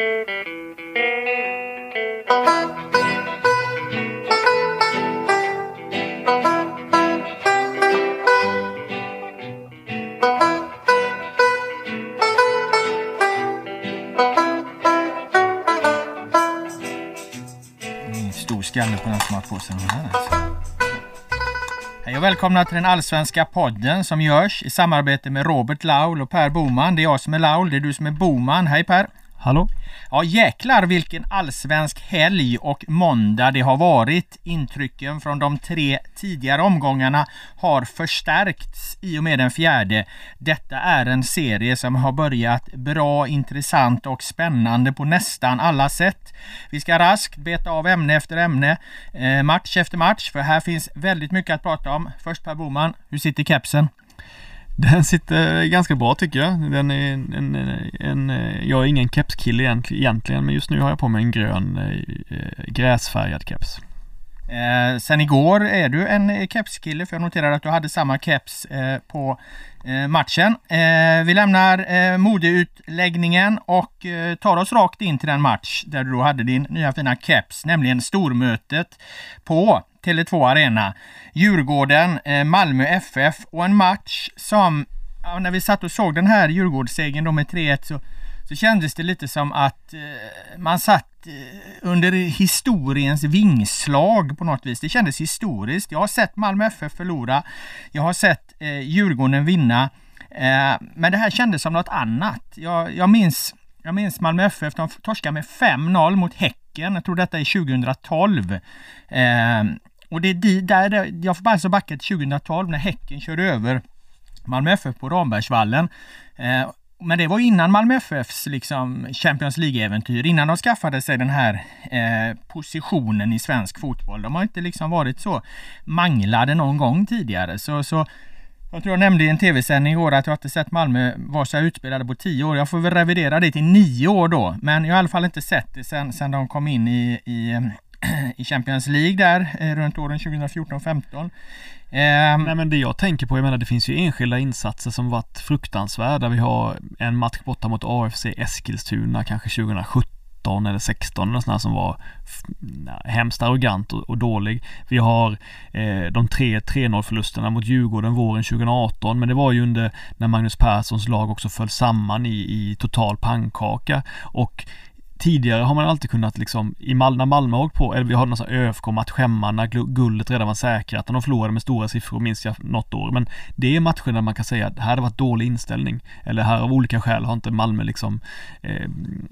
Mm, stor skalle på den som har på sig den här. Alltså. Hej och välkomna till den allsvenska podden som görs i samarbete med Robert Laul och Per Boman. Det är jag som är Laul, det är du som är Boman. Hej Per! Hallå? Ja jäklar vilken allsvensk helg och måndag det har varit. Intrycken från de tre tidigare omgångarna har förstärkts i och med den fjärde. Detta är en serie som har börjat bra, intressant och spännande på nästan alla sätt. Vi ska raskt beta av ämne efter ämne, eh, match efter match, för här finns väldigt mycket att prata om. Först Per Boman, hur sitter kepsen? Den sitter ganska bra tycker jag. Den är en, en, en, jag är ingen kepskille egentligen men just nu har jag på mig en grön eh, gräsfärgad keps. Eh, sen igår är du en kepskille för jag noterar att du hade samma keps eh, på eh, matchen. Eh, vi lämnar eh, modeutläggningen och eh, tar oss rakt in till den match där du då hade din nya fina keps, nämligen stormötet på Tele2 Arena. Djurgården, eh, Malmö FF och en match som, ja, när vi satt och såg den här Djurgårdssegern då med 3-1 så, så kändes det lite som att eh, man satt eh, under historiens vingslag på något vis. Det kändes historiskt. Jag har sett Malmö FF förlora. Jag har sett eh, Djurgården vinna. Eh, men det här kändes som något annat. Jag, jag minns jag minns Malmö FF, de torskade med 5-0 mot Häcken. Jag tror detta är 2012. Eh, och det är där, jag får alltså backa till 2012 när Häcken körde över Malmö FF på Rambergsvallen. Eh, men det var innan Malmö FFs liksom Champions League-äventyr, innan de skaffade sig den här eh, positionen i svensk fotboll. De har inte liksom varit så manglade någon gång tidigare. Så, så jag tror jag nämnde i en tv-sändning igår att jag inte sett Malmö vara så utspelade på tio år. Jag får väl revidera det till nio år då. Men jag har i alla fall inte sett det sen, sen de kom in i, i i Champions League där eh, runt åren 2014-15. Ehm, Nej men det jag tänker på, jag menar det finns ju enskilda insatser som varit fruktansvärda. Vi har en match borta mot AFC Eskilstuna kanske 2017 eller 16 eller sådana som var hemskt arrogant och, och, dålig. Vi har eh, de tre 3-0 förlusterna mot Djurgården våren 2018 men det var ju under när Magnus Perssons lag också föll samman i, i total pannkaka och tidigare har man alltid kunnat liksom, i Mal när Malmö har åkt på, eller vi har någon sån ÖFK-match hemma när guldet redan var säkrat och de förlorade med stora siffror, minns jag något år. Men det är matcher där man kan säga att här har det varit dålig inställning. Eller här av olika skäl har inte Malmö liksom, eh,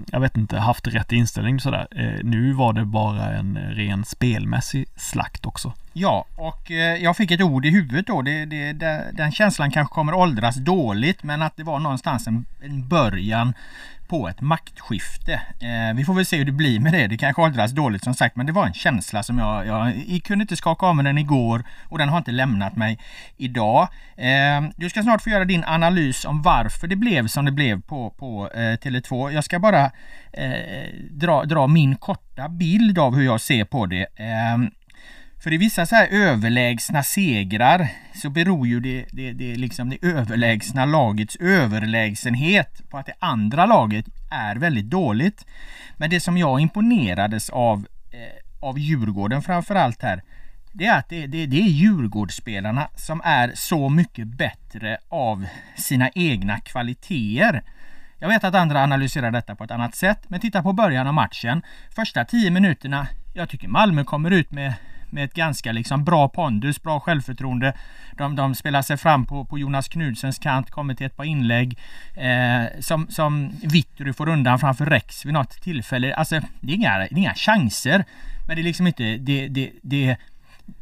jag vet inte, haft rätt inställning sådär. Eh, nu var det bara en ren spelmässig slakt också. Ja, och eh, jag fick ett ord i huvudet då. Det, det, det, den känslan kanske kommer åldras dåligt, men att det var någonstans en, en början på ett maktskifte. Eh, vi får väl se hur det blir med det. Det kanske åldras dåligt som sagt men det var en känsla som jag, jag, jag kunde inte skaka av mig den igår och den har inte lämnat mig idag. Eh, du ska snart få göra din analys om varför det blev som det blev på, på eh, Tele2. Jag ska bara eh, dra, dra min korta bild av hur jag ser på det. Eh, för i vissa så här överlägsna segrar så beror ju det, det, det, liksom det överlägsna lagets överlägsenhet på att det andra laget är väldigt dåligt. Men det som jag imponerades av, eh, av Djurgården framförallt här, det är att det, det, det är Djurgårdsspelarna som är så mycket bättre av sina egna kvaliteter. Jag vet att andra analyserar detta på ett annat sätt, men titta på början av matchen. Första tio minuterna, jag tycker Malmö kommer ut med med ett ganska liksom bra pondus, bra självförtroende. De, de spelar sig fram på, på Jonas Knudsens kant, kommer till ett par inlägg eh, som, som Vittry får undan framför Rex vid något tillfälle. Alltså, det är inga, det är inga chanser. Men det är liksom inte, det, det, det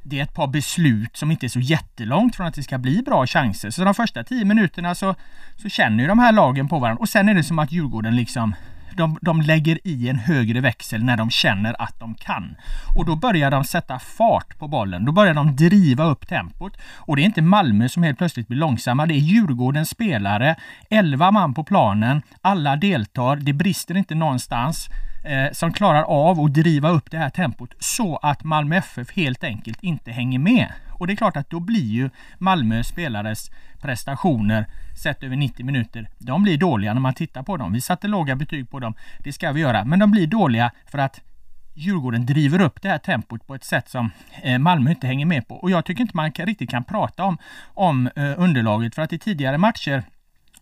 det är ett par beslut som inte är så jättelångt från att det ska bli bra chanser. Så de första tio minuterna så, så känner ju de här lagen på varandra och sen är det som att Djurgården liksom de, de lägger i en högre växel när de känner att de kan. Och då börjar de sätta fart på bollen. Då börjar de driva upp tempot. Och det är inte Malmö som helt plötsligt blir långsamma. Det är Djurgårdens spelare. 11 man på planen. Alla deltar. Det brister inte någonstans eh, som klarar av att driva upp det här tempot så att Malmö FF helt enkelt inte hänger med. Och det är klart att då blir ju Malmö spelares prestationer sett över 90 minuter, de blir dåliga när man tittar på dem. Vi satte låga betyg på dem, det ska vi göra, men de blir dåliga för att Djurgården driver upp det här tempot på ett sätt som eh, Malmö inte hänger med på. Och jag tycker inte man riktigt kan prata om, om eh, underlaget för att i tidigare matcher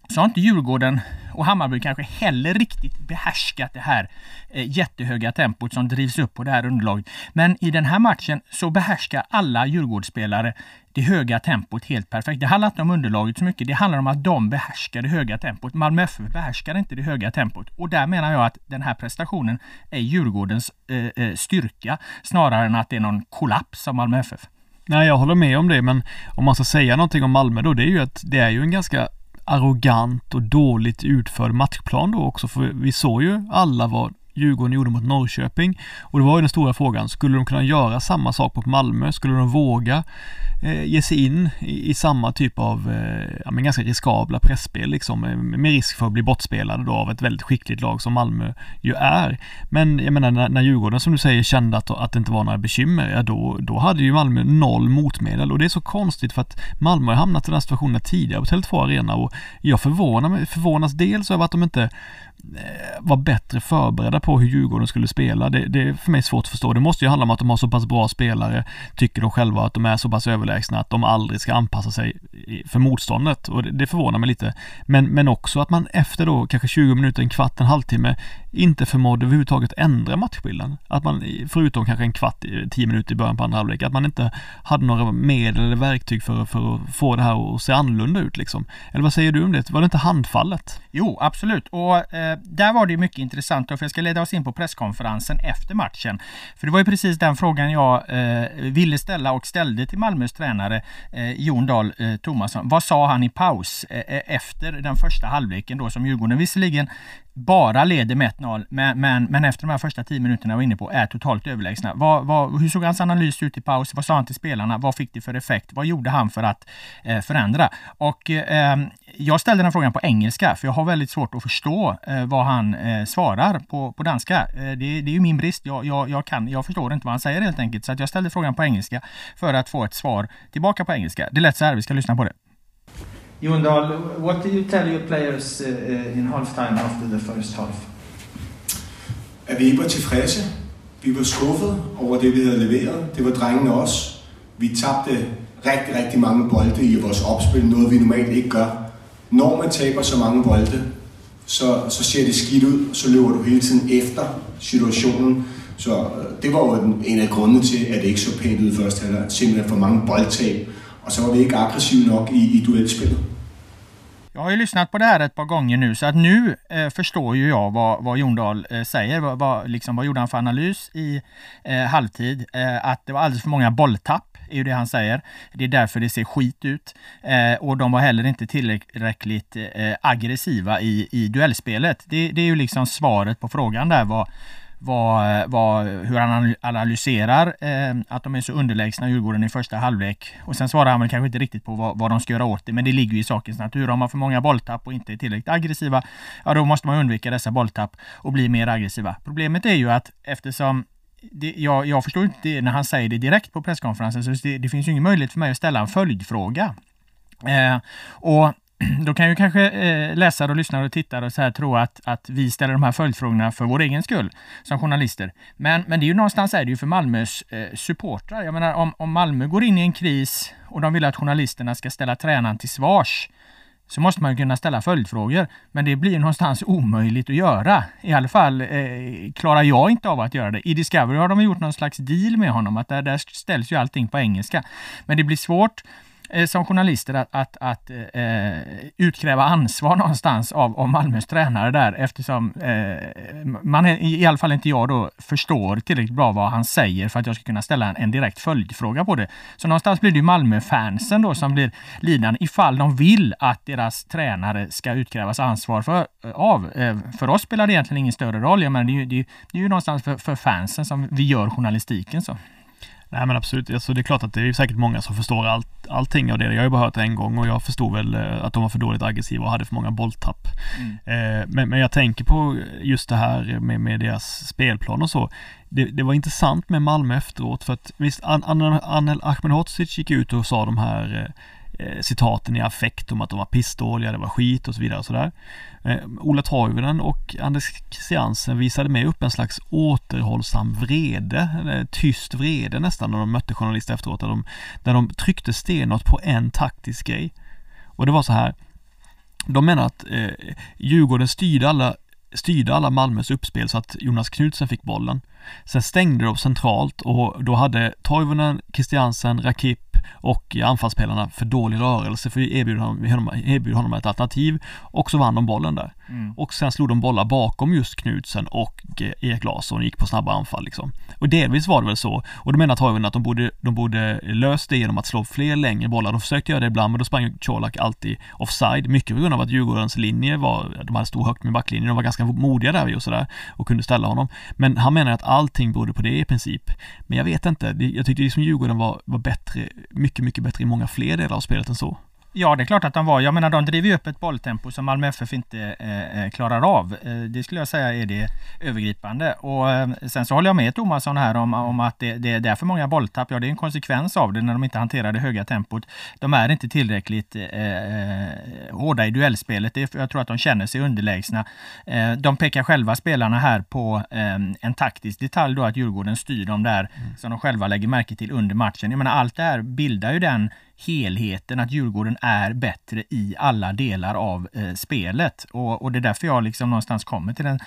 så har inte Djurgården och Hammarby kanske heller riktigt behärskat det här eh, jättehöga tempot som drivs upp på det här underlaget. Men i den här matchen så behärskar alla Djurgårdsspelare det höga tempot helt perfekt. Det handlar inte om underlaget så mycket. Det handlar om att de behärskar det höga tempot. Malmö FF behärskar inte det höga tempot. Och där menar jag att den här prestationen är Djurgårdens eh, eh styrka snarare än att det är någon kollaps av Malmö FF. Nej, jag håller med om det, men om man ska säga någonting om Malmö då, det är ju att det är ju en ganska arrogant och dåligt utförd matchplan då också, för vi såg ju alla vad Djurgården gjorde mot Norrköping. Och det var ju den stora frågan, skulle de kunna göra samma sak mot Malmö? Skulle de våga eh, ge sig in i, i samma typ av, eh, ja, men ganska riskabla pressspel liksom, eh, med risk för att bli bortspelade då av ett väldigt skickligt lag som Malmö ju är. Men jag menar när, när Djurgården som du säger kände att, att det inte var några bekymmer, ja då, då hade ju Malmö noll motmedel och det är så konstigt för att Malmö har hamnat i den här situationen tidigare på Tele2 Arena och jag förvånar mig, förvånas dels över att de inte Eh, var bättre förberedda på hur Djurgården skulle spela. Det, det, är för mig svårt att förstå. Det måste ju handla om att de har så pass bra spelare, tycker de själva att de är så pass överlägsna att de aldrig ska anpassa sig för motståndet och det, det förvånar mig lite. Men, men också att man efter då kanske 20 minuter, en kvart, en halvtimme inte förmådde överhuvudtaget ändra matchbilden. Att man, förutom kanske en kvart, tio minuter i början på andra halvlek, att man inte hade några medel eller verktyg för, för att få det här att se annorlunda ut liksom. Eller vad säger du om det? Var det inte handfallet? Jo, absolut. Och eh, där var det mycket intressant, för jag ska leda oss in på presskonferensen efter matchen. För det var ju precis den frågan jag eh, ville ställa och ställde till Malmös tränare eh, Jon Dahl eh, Tomasson. Vad sa han i paus eh, eh, efter den första halvleken då som Djurgården visserligen bara leder med 1-0, men, men, men, efter de här första 10 minuterna jag var inne på är totalt överlägsna. Vad, vad, hur såg hans analys ut i paus? Vad sa han till spelarna? Vad fick det för effekt? Vad gjorde han för att eh, förändra? Och eh, jag ställde den frågan på engelska, för jag har väldigt svårt att förstå eh, vad han eh, svarar på, på danska. Eh, det, det, är ju min brist. Jag, jag, jag, kan, jag förstår inte vad han säger helt enkelt, så att jag ställde frågan på engelska för att få ett svar tillbaka på engelska. Det lät så här, vi ska lyssna på det. Jondal, what do you tell your players uh, in halftime after the first half? At vi ikke var tilfredse. Vi var skuffede over det, vi havde leveret. Det var drengene også. Vi tabte rigtig, rigtig mange bolde i vores opspil, noget vi normalt ikke gør. Når man taber så mange bolde, så, så ser det skidt ud, så løber du hele tiden efter situationen. Så øh, det var jo en af grundene til, at det ikke så pænt ud i første halvleg. Simpelthen for mange boldtab, og så var vi ikke aggressive nok i, i duelspillet. Jag har ju lyssnat på det här ett par gånger nu så att nu eh, förstår ju jag vad, vad Jon Dahl eh, säger. Vad, vad, liksom, vad gjorde han för analys i eh, halvtid? Eh, att det var alldeles för många bolltapp är ju det han säger. Det är därför det ser skit ut. Eh, och de var heller inte tillräckligt eh, aggressiva i, i duellspelet. Det, det, är ju liksom svaret på frågan där. Vad, vad, vad, hur han analyserar eh, att de är så underlägsna Djurgården i första halvlek. Och sen svarar han väl kanske inte riktigt på vad, vad de ska göra åt det, men det ligger ju i sakens natur. Om man för många bolltapp och inte är tillräckligt aggressiva, ja då måste man undvika dessa bolltapp och bli mer aggressiva. Problemet är ju att eftersom det, jag, jag förstår inte det när han säger det direkt på presskonferensen, så det, det finns ju ingen möjlighet för mig att ställa en följdfråga. Eh, och då kan ju kanske eh, läsare och lyssnare och tittare och så här tro att, att vi ställer de här följdfrågorna för vår egen skull som journalister. Men, men det är ju någonstans är det ju för Malmös eh, supportrar. Jag menar om, om Malmö går in i en kris och de vill att journalisterna ska ställa tränaren till svars så måste man ju kunna ställa följdfrågor. Men det blir någonstans omöjligt att göra. I alla fall eh, klarar jag inte av att göra det. I Discovery har de gjort någon slags deal med honom, att där, där ställs ju allting på engelska. Men det blir svårt Eh, som journalister att, att, att eh, utkräva ansvar någonstans av, av Malmös tränare där eftersom eh, man, i alla fall inte jag då, förstår tillräckligt bra vad han säger för att jag ska kunna ställa en, en direkt följdfråga på det. Så någonstans blir det Malmö-fansen då som blir lidande ifall de vill att deras tränare ska utkrävas ansvar för, eh, av. Eh, för oss spelar det egentligen ingen större roll. Jag menar, det, är ju, det, är, det är ju någonstans för, för fansen som vi gör journalistiken. så. Nej men absolut, alltså, det är klart att det är säkert många som förstår allt, allting av det. Jag har ju bara hört det en gång och jag förstod väl eh, att de var för dåligt aggressiva och hade för många bolltapp. Mm. Eh, men, men jag tänker på just det här med, med deras spelplan och så. Det, det, var intressant med Malmö efteråt för att visst, Anel Ahmedhodzic gick ut och sa de här eh, Eh, citaten i affekt om att de var pissdåliga, det var skit och så vidare och sådär. Eh, Ola Toivonen och Anders Christiansen visade med upp en slags återhållsam vrede, tyst vrede nästan när de mötte journalister efteråt, där de, där de tryckte stenhårt på en taktisk grej. Och det var så här, de menar att eh, Djurgården styrde alla, styrde alla Malmös uppspel så att Jonas Knutsen fick bollen. Sen stängde de centralt och då hade Toivonen, Christiansen, Rakip och anfallsspelarna för dålig rörelse för vi erbjöd honom, erbjöd honom ett alternativ och så vann de bollen där. Mm. Och sen slog de bollar bakom just Knutsen och eh, Erik Larsson och gick på snabba anfall liksom. Och delvis var det väl så. Och då menar Toivonen att de borde, de borde löst det genom att slå fler längre bollar. De försökte göra det ibland men då sprang Colak alltid offside. Mycket på grund av att Djurgårdens linje var, de hade stor högt med backlinjen. De var ganska modiga där och sådär och kunde ställa honom. Men han menar att allting berodde på det i princip. Men jag vet inte. Jag tyckte liksom Djurgården var, var bättre, mycket, mycket bättre i många fler delar av spelet än så. Ja, det är klart att de var. Jag menar, de driver ju upp ett bolltempo som Malmö FF inte eh, eh, klarar av. Eh, det skulle jag säga är det övergripande. Och eh, sen så håller jag med Tomasson här om, om att det, det, det är för många bolltapp. Ja, det är en konsekvens av det när de inte hanterar det höga tempot. De är inte tillräckligt eh, eh hårda i duellspelet. Det, jag tror att de känner sig underlägsna. De pekar själva spelarna här på en taktisk detalj då att Djurgården styr dem där mm. som de själva lägger märke till under matchen. Jag menar, allt det här bildar ju den helheten, att Djurgården är bättre i alla delar av eh, spelet. Och, och, det är därför jag liksom någonstans kommer till den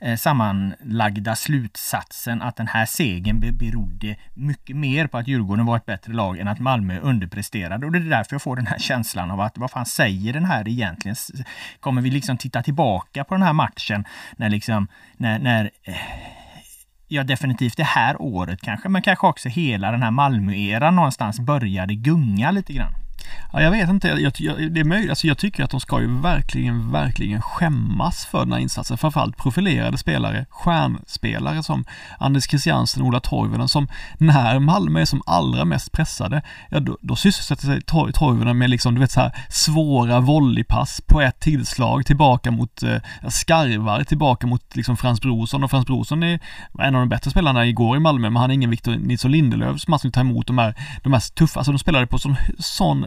eh, sammanlagda slutsatsen att den här segern berodde mycket mer på att Djurgården var ett bättre lag än att Malmö underpresterade. Och det är därför jag får den här känslan av att vad fan säger den här egentligen? Kommer vi liksom titta tillbaka på den här matchen när liksom när, när eh, ja definitivt det här året kanske, men kanske också hela den här Malmö-eran någonstans började gunga lite grann. Ja, jag vet inte, jag, jag, det är möjligt, alltså jag tycker att de ska ju verkligen, verkligen skämmas för den här insatsen. Framförallt profilerade spelare, stjärnspelare som Anders Christiansen och Ola Toivonen som när Malmö är som allra mest pressade, ja då, då sysselsätter sig Toivonen med liksom, du vet så här svåra volleypass på ett tillslag tillbaka mot eh, skarvar, tillbaka mot liksom Frans Brorsson. Och Frans Brorsson är en av de bättre spelarna igår i Malmö, men han är ingen Victor Nilsson Lindelöf som man skulle ta emot de här, de här tuffa, alltså de spelade på sån, sån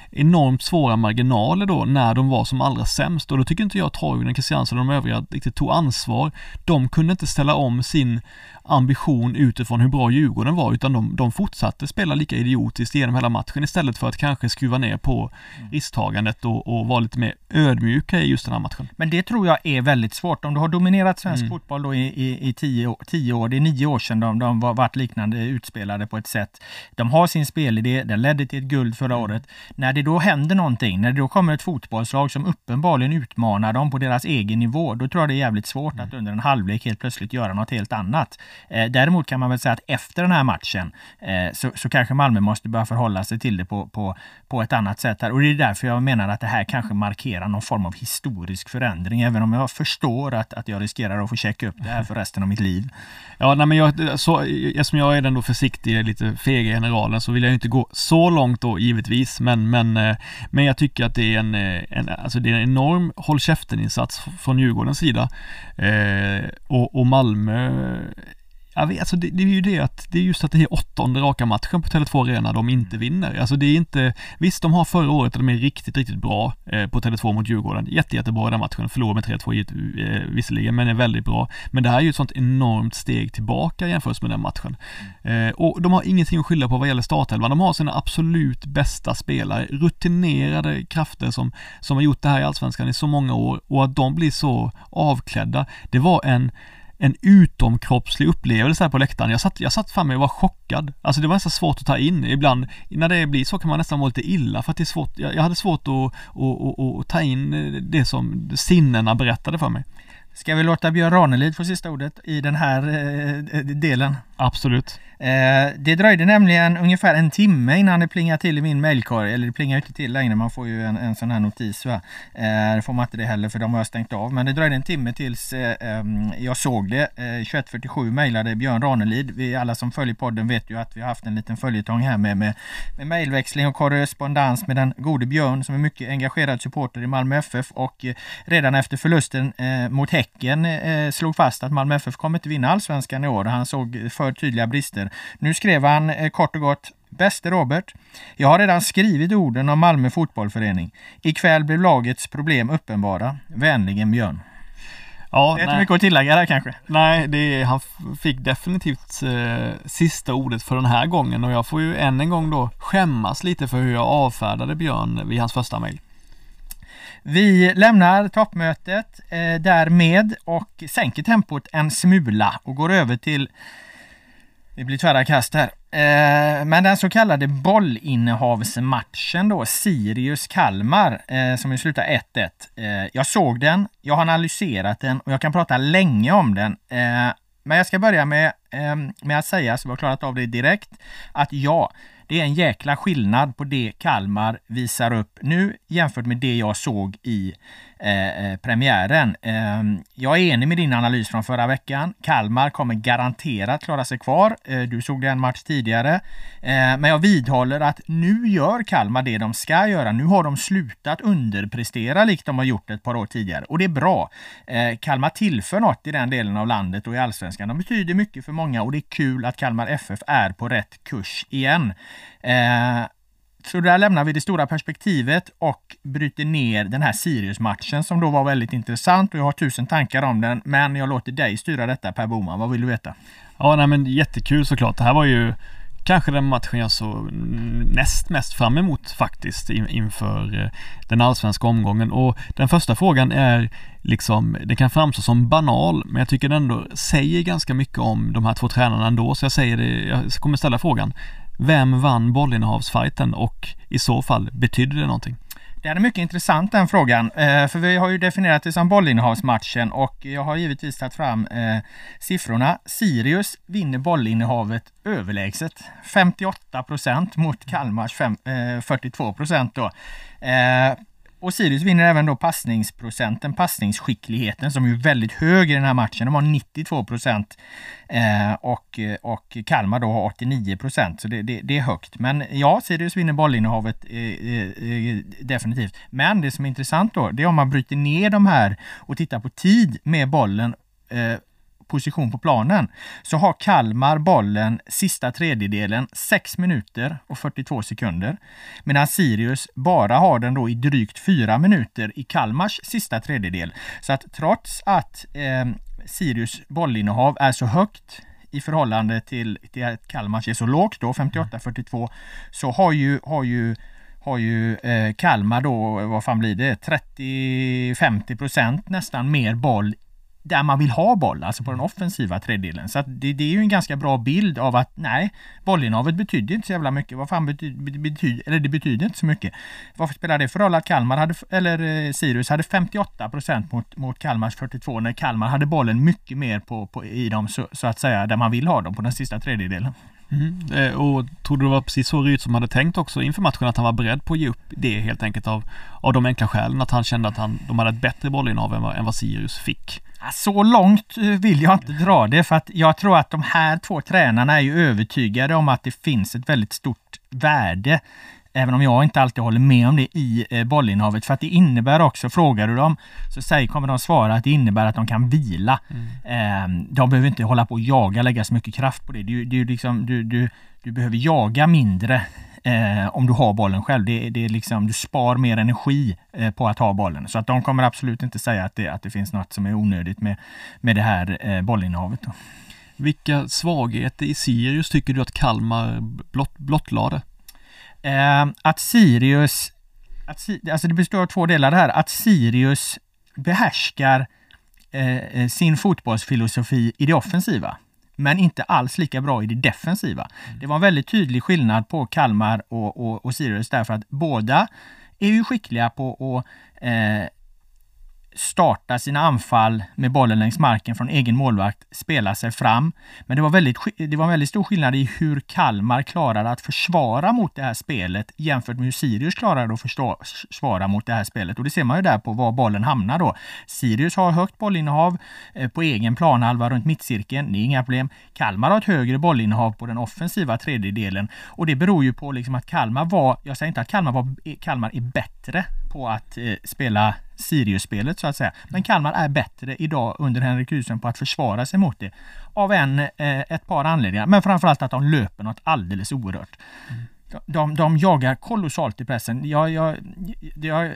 enormt svåra marginaler då när de var som allra sämst och då tycker inte jag Toivonen, Christiansen och de övriga riktigt tog ansvar. De kunde inte ställa om sin ambition utifrån hur bra Djurgården var utan de, de fortsatte spela lika idiotiskt genom hela matchen istället för att kanske skruva ner på risktagandet och, och vara lite mer ödmjuka i just den här matchen. Men det tror jag är väldigt svårt. Om du har dominerat svensk mm. fotboll då i, i, i tio, tio år, det är nio år sedan de, de var, varit liknande utspelade på ett sätt. De har sin spelidé, den ledde till ett guld förra mm. året. När det då händer någonting, när det då kommer ett fotbollslag som uppenbarligen utmanar dem på deras egen nivå, då tror jag det är jävligt svårt mm. att under en halvlek helt plötsligt göra något helt annat. Eh, däremot kan man väl säga att efter den här matchen eh, så, så, kanske Malmö måste börja förhålla sig till det på, på, på ett annat sätt. Här. Och det är därför jag menar att det här kanske markerar någon form av historisk förändring, även om jag förstår att, att jag riskerar att få checka upp det här för resten av mitt liv. Ja, nej, men jag, så, eftersom jag är den då försiktiga, lite fega generalen så vill jag inte gå så långt då givetvis, men, men, Eh, men jag tycker att det är en, eh, en, alltså det är en enorm håll käften-insats från Djurgårdens sida. Eh, och, och Malmö jag vet, alltså det, det, är ju det att det är just att det är åttonde raka matchen på Tele2 Arena de inte vinner. Alltså det är inte, visst de har förra året och de är riktigt, riktigt bra eh, på Tele2 mot Djurgården. Jätte, jättebra i den matchen, förlorar med 3-2 eh, visserligen, men är väldigt bra. Men det här är ju ett sånt enormt steg tillbaka jämfört med den matchen. Eh, och de har ingenting att skylla på vad gäller startelvan. De har sina absolut bästa spelare, rutinerade krafter som, som har gjort det här i Allsvenskan i så många år och att de blir så avklädda. Det var en en utomkroppslig upplevelse här på läktaren. Jag satt, jag satt framme och var chockad. Alltså det var nästan svårt att ta in. Ibland när det blir så kan man nästan må lite illa för att det är svårt. Jag, jag hade svårt att, att, att, att ta in det som sinnena berättade för mig. Ska vi låta Björn Ranelid få sista ordet i den här eh, eh delen? Absolut. Eh, det dröjde nämligen ungefär en timme innan det plingade till i min mailkorg. Eller det plingar inte till längre, man får ju en, en sån här notis. Va? Eh, det får man inte det heller för de har jag stängt av. Men det dröjde en timme tills eh, ehm, jag såg det. Eh, 21.47 mejlade Björn Ranelid. Vi alla som följer podden vet ju att vi har haft en liten följetong här med, med, med mejlväxling och korrespondens med den gode Björn som är mycket engagerad supporter i Malmö FF och eh, redan efter förlusten eh, mot Häcken slog fast att Malmö FF kommer inte vinna allsvenskan i år. Han såg för tydliga brister. Nu skrev han eh, kort och gott Bäste Robert. Jag har redan skrivit orden om Malmö fotbollförening. Ikväll blev lagets problem uppenbara. Vänligen Björn. Ja, det är inte mycket att tillägga där kanske. Nej, det han fick definitivt eh, sista ordet för den här gången och jag får ju än en gång då skämmas lite för hur jag avfärdade Björn vid hans första mejl. Vi lämnar toppmötet eh, därmed och sänker tempot en smula och går över till det blir tvära kast här. Eh, men den så kallade bollinnehavsmatchen då, Sirius-Kalmar, eh, som ju slutar 1-1. Eh, jag såg den, jag har analyserat den och jag kan prata länge om den. Eh, men jag ska börja med, eh, med att säga, så vi har klarat av det direkt, att ja, det är en jäkla skillnad på det Kalmar visar upp nu jämfört med det jag såg i Eh, eh premiären. Eh, jag är enig med din analys från förra veckan. Kalmar kommer garanterat klara sig kvar. Eh, du såg det en match tidigare. Eh, men jag vidhåller att nu gör Kalmar det de ska göra. Nu har de slutat underprestera likt de har gjort ett par år tidigare och det är bra. Eh, Kalmar tillför något i den delen av landet och i allsvenskan. De betyder mycket för många och det är kul att Kalmar FF är på rätt kurs igen. Eh, så där lämnar vi det stora perspektivet och bryter ner den här Sirius-matchen som då var väldigt intressant och jag har tusen tankar om den. Men jag låter dig styra detta Per Boman. Vad vill du veta? Ja, nej men jättekul såklart. Det här var ju kanske den matchen jag såg näst mest fram emot faktiskt inför eh, den allsvenska omgången. Och den första frågan är liksom, det kan framstå som banal, men jag tycker den ändå säger ganska mycket om de här två tränarna ändå, så jag säger det, jag kommer ställa frågan. Vem vann bollinnehavsfighten och i så fall betydde det någonting? Det är mycket intressant den frågan, eh, för vi har ju definierat det som bollinnehavsmatchen och jag har givetvis tagit fram eh, siffrorna. Sirius vinner bollinnehavet överlägset, 58 procent mot Kalmars 42 eh, procent då. Och Sirius vinner även då passningsprocenten, passningsskickligheten som är väldigt hög i den här matchen. De har 92 procent eh, och, och Kalmar då har 89 procent. Så det, det, det, är högt. Men ja, Sirius vinner bollinnehavet eh, eh, eh, definitivt. Men det som är intressant då, det är om man bryter ner de här och tittar på tid med bollen eh, position på planen så har Kalmar bollen sista tredjedelen 6 minuter och 42 sekunder. Medan Sirius bara har den då i drygt 4 minuter i Kalmars sista tredjedel. Så att trots att eh, Sirius bollinnehav är så högt i förhållande till, till att Kalmars är så lågt då, 58-42, så har ju, har ju har ju eh, Kalmar då, vad fan blir det, 30-50 procent nästan mer boll där man vill ha boll, alltså på den offensiva tredjedelen. Så det, det, är ju en ganska bra bild av att nej, bollinnehavet betyder inte så jävla mycket. Vad fan betyder, betyder eller det betyder inte så mycket. Varför spelar det för roll att Kalmar hade, eller eh, Sirius hade 58 procent mot, mot Kalmars 42 när Kalmar hade bollen mycket mer på, på i dem så, så, att säga, där man vill ha dem på den sista tredjedelen. Mm. Eh, och tror du det var precis så Ryd som hade tänkt också inför matchen att han var beredd på att ge upp det helt enkelt av, av de enkla skälen att han kände att han, de hade ett bättre bollinnehav än vad, än vad Sirius fick? Så långt eh, vill jag inte dra det för att jag tror att de här två tränarna är ju övertygade om att det finns ett väldigt stort värde Även om jag inte alltid håller med om det i eh, bollinnehavet. För att det innebär också, frågar du dem, så säger, kommer de svara att det innebär att de kan vila. Mm. Eh, de behöver inte hålla på och jaga, lägga så mycket kraft på det. Du, du, liksom, du, du, du behöver jaga mindre eh, om du har bollen själv. Det, det är liksom, du spar mer energi eh, på att ha bollen. Så att de kommer absolut inte säga att det, att det finns något som är onödigt med, med det här eh, bollinnehavet. Då. Vilka svagheter i Sirius tycker du att Kalmar blott, blottlade? Eh, att Sirius, att, alltså det består av två delar det här, att Sirius behärskar eh, eh, sin fotbollsfilosofi i det offensiva men inte alls lika bra i det defensiva. Mm. Det var en väldigt tydlig skillnad på Kalmar och, och, och Sirius därför att båda är ju skickliga på att eh, starta sina anfall med bollen längs marken från egen målvakt, spela sig fram. Men det var, väldigt, det var en väldigt stor skillnad i hur Kalmar klarade att försvara mot det här spelet jämfört med hur Sirius klarade att försvara mot det här spelet. Och det ser man ju där på var bollen hamnar då. Sirius har högt bollinnehav eh, på egen planhalva runt mittcirkeln. Det är inga problem. Kalmar har ett högre bollinnehav på den offensiva tredjedelen och det beror ju på liksom att Kalmar var, jag säger inte att Kalmar, var, Kalmar är bättre på att eh, spela Sirius-spelet så att säga. Men Kalmar är bättre idag under Henrik Rydström på att försvara sig mot det. Av en, eh, ett par anledningar, men framförallt att de löper något alldeles oerhört. Mm. De, de jagar kolossalt i pressen. Jag, jag, jag,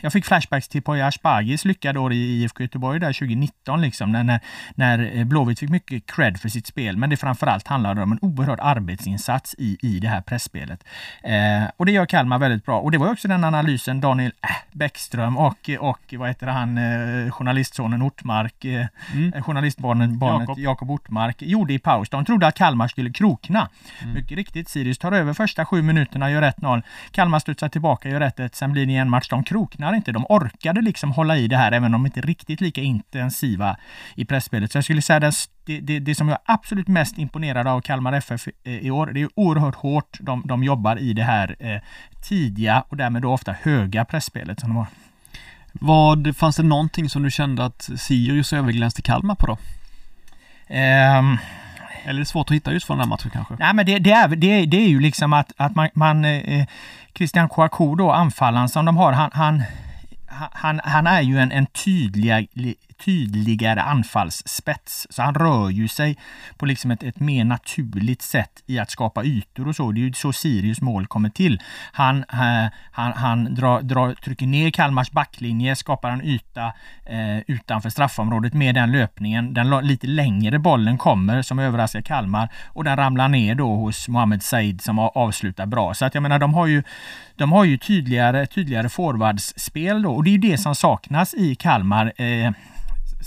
jag fick flashbacks till Poya Asbagis lyckade år i IFK Göteborg där 2019 liksom när, när, eh, Blåvitt fick mycket cred för sitt spel. Men det framförallt handlade om en oerhörd arbetsinsats i, i det här pressspelet. Eh, och det gör Kalmar väldigt bra. Och det var också den analysen Daniel äh, Bäckström och, och vad heter han, eh, journalistsonen Ortmark, eh, mm. journalistbarnet barnet Jakob Ortmark gjorde i paus. De trodde att Kalmar skulle krokna. Mm. Mycket riktigt, Sirius tar över första sju minuterna, gör 1-0. Kalmar studsar tillbaka, gör 1-1. Sen blir det en match. De kroknar inte. De orkade liksom hålla i det här, även om de inte är riktigt lika intensiva i pressspelet. Så jag skulle säga att det, det, det, som jag är absolut mest imponerad av Kalmar FF eh, i år, det är oerhört hårt de, de jobbar i det här eh, tidiga och därmed då ofta höga pressspelet som de har. Vad, fanns det någonting som du kände att Sirius överglänste Kalmar på då? Um, eller är det svårt att hitta just för den här matchen kanske? Nej, men det, det, är, det, det är ju liksom att, att man, man eh, Christian Kouakou då, anfallaren som de har, han, han han, han, är ju en, en tydlig, tydligare anfallsspets. Så han rör ju sig på liksom ett, ett mer naturligt sätt i att skapa ytor och så. Det är ju så Sirius mål kommer till. Han, eh, han, han drar, drar, trycker ner Kalmars backlinje, skapar en yta eh, utanför straffområdet med den löpningen. Den lite längre bollen kommer som överraskar Kalmar och den ramlar ner då hos Mohamed Said som avslutar bra. Så att jag menar, de har ju, de har ju tydligare, tydligare forwardsspel då och det är ju det som saknas i Kalmar. Eh,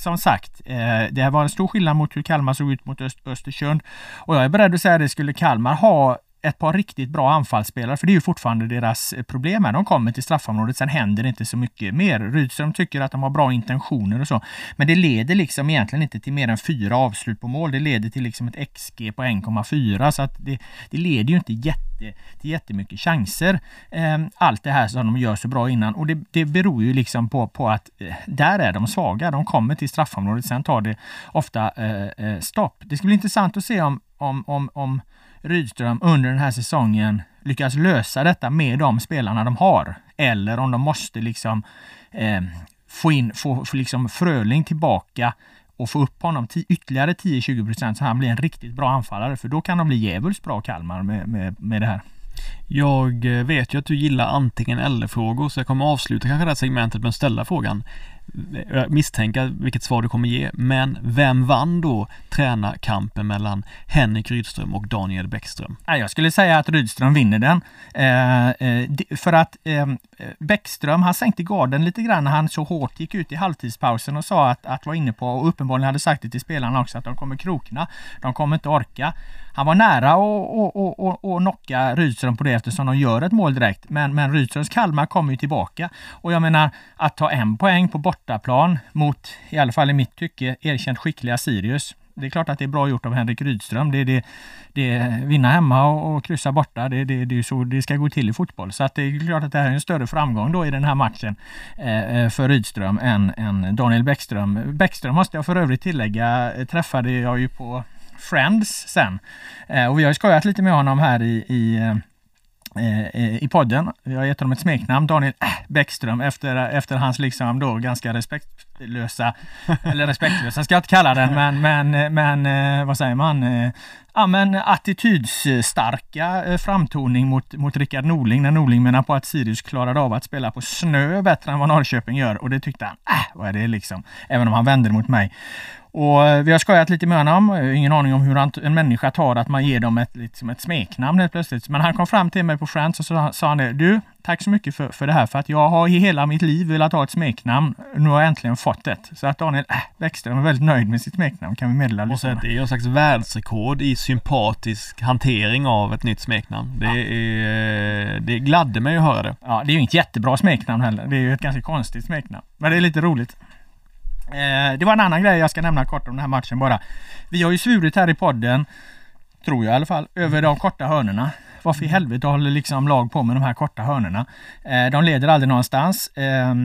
som sagt, eh, det var en stor skillnad mot hur Kalmar såg ut mot Öst Östersund. Och jag är beredd att säga det, skulle Kalmar ha ett par riktigt bra anfallsspelare, för det är ju fortfarande deras eh, problem. Här. De kommer till straffområdet, sen händer det inte så mycket mer. Rydström tycker att de har bra intentioner och så, men det leder liksom egentligen inte till mer än fyra avslut på mål. Det leder till liksom ett XG på 1,4 så att det, det leder ju inte jätte, till jättemycket chanser. Ehm, allt det här som de gör så bra innan och det, det beror ju liksom på, på att eh, där är de svaga. De kommer till straffområdet, sen tar det ofta eh, eh stopp. Det ska bli intressant att se om, om, om, om Rydström under den här säsongen lyckas lösa detta med de spelarna de har. Eller om de måste liksom eh, få in, få, få liksom Fröling tillbaka och få upp honom ytterligare 10-20 procent så han blir en riktigt bra anfallare. För då kan de bli djävulskt bra Kalmar med, med, med det här. Jag eh, vet ju att du gillar antingen eller-frågor så jag kommer avsluta kanske det här segmentet med att ställa frågan Eh, jag misstänker vilket svar du kommer ge, men vem vann då tränarkampen mellan Henrik Rydström och Daniel Bäckström? Jag skulle säga att Rydström vinner den. Eh, eh, för att Bäckström, han sänkte garden lite grann när han så hårt gick ut i halvtidspausen och sa att, att var inne på, och uppenbarligen hade sagt det till spelarna också, att de kommer krokna. De kommer inte orka. Han var nära att knocka Rydström på det eftersom de gör ett mål direkt. Men, men Rydströms Kalmar kommer ju tillbaka. Och jag menar, att ta en poäng på bortaplan mot, i alla fall i mitt tycke, erkänt skickliga Sirius. Det är klart att det är bra gjort av Henrik Rydström. Det är det, det vinna hemma och, och kryssa borta. Det, det, det är så det ska gå till i fotboll. Så att det är klart att det här är en större framgång då i den här matchen eh, eh för Rydström än, än Daniel Bäckström. Bäckström måste jag för övrigt tillägga eh, träffade jag ju på Friends sen. Eh, och vi har skojat lite med honom här i, i eh, i podden. Vi har gett honom ett smeknamn, Daniel äh, Bäckström, efter, efter hans liksom då ganska respektlösa, eller respektlösa ska jag inte kalla den, men, men, men eh, vad säger man? Ja men attitydsstarka framtoning mot, mot Rickard Norling när Norling menar på att Sirius klarade av att spela på snö bättre än vad Norrköping gör och det tyckte han, äh, vad är det liksom? Även om han vände mot mig. Och eh, vi har skojat lite med honom. Ingen aning om hur en människa tar att man ger dem ett, liksom ett smeknamn helt plötsligt. Men han kom fram till mig på Friends och så sa han det. Du, tack så mycket för, för det här. För att jag har i hela mitt liv velat ha ett smeknamn. Nu har jag äntligen fått ett. Så att Daniel äh, Bäckström är väldigt nöjd med sitt smeknamn kan vi meddela Och så det är en slags världsrekord i sympatisk hantering av ett nytt smeknamn. Det, ja. är, det gladde mig att höra det. Ja, det är ju inget jättebra smeknamn heller. Det är ju ett ganska konstigt smeknamn. Men det är lite roligt. Eh, det var en annan grej jag ska nämna kort om den här matchen bara. Vi har ju svurit här i podden, tror jag i alla fall, över de korta hörnorna. Varför i helvete håller liksom lag på med de här korta hörnorna? Eh, de leder aldrig någonstans. Eh,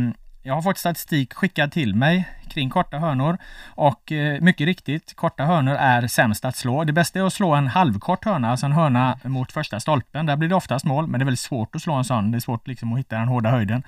jag har fått statistik skickad till mig kring korta hörnor och eh, mycket riktigt, korta hörnor är sämst att slå. Det bästa är att slå en halvkort hörna, alltså en hörna mot första stolpen. Där blir det oftast mål, men det är väldigt svårt att slå en sån. Det är svårt liksom att hitta den hårda höjden.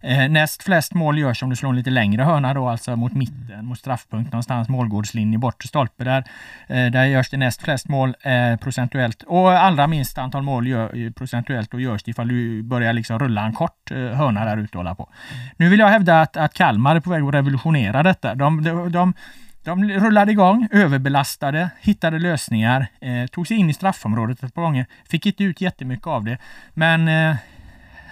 Eh, näst flest mål görs om du slår en lite längre hörna då, alltså mot mitten, mot straffpunkt någonstans, målgårdslinje, bortre stolpe där. Eh, där görs det näst flest mål eh, procentuellt och allra minst antal mål gör, eh, procentuellt och görs det ifall du börjar liksom rulla en kort eh, hörna där ute och hålla på. Nu vill jag hävda att, att Kalmar är på väg att revolutionera detta. De, de, de, de rullade igång, överbelastade, hittade lösningar, eh, tog sig in i straffområdet ett par gånger. Fick inte ut jättemycket av det. Men eh,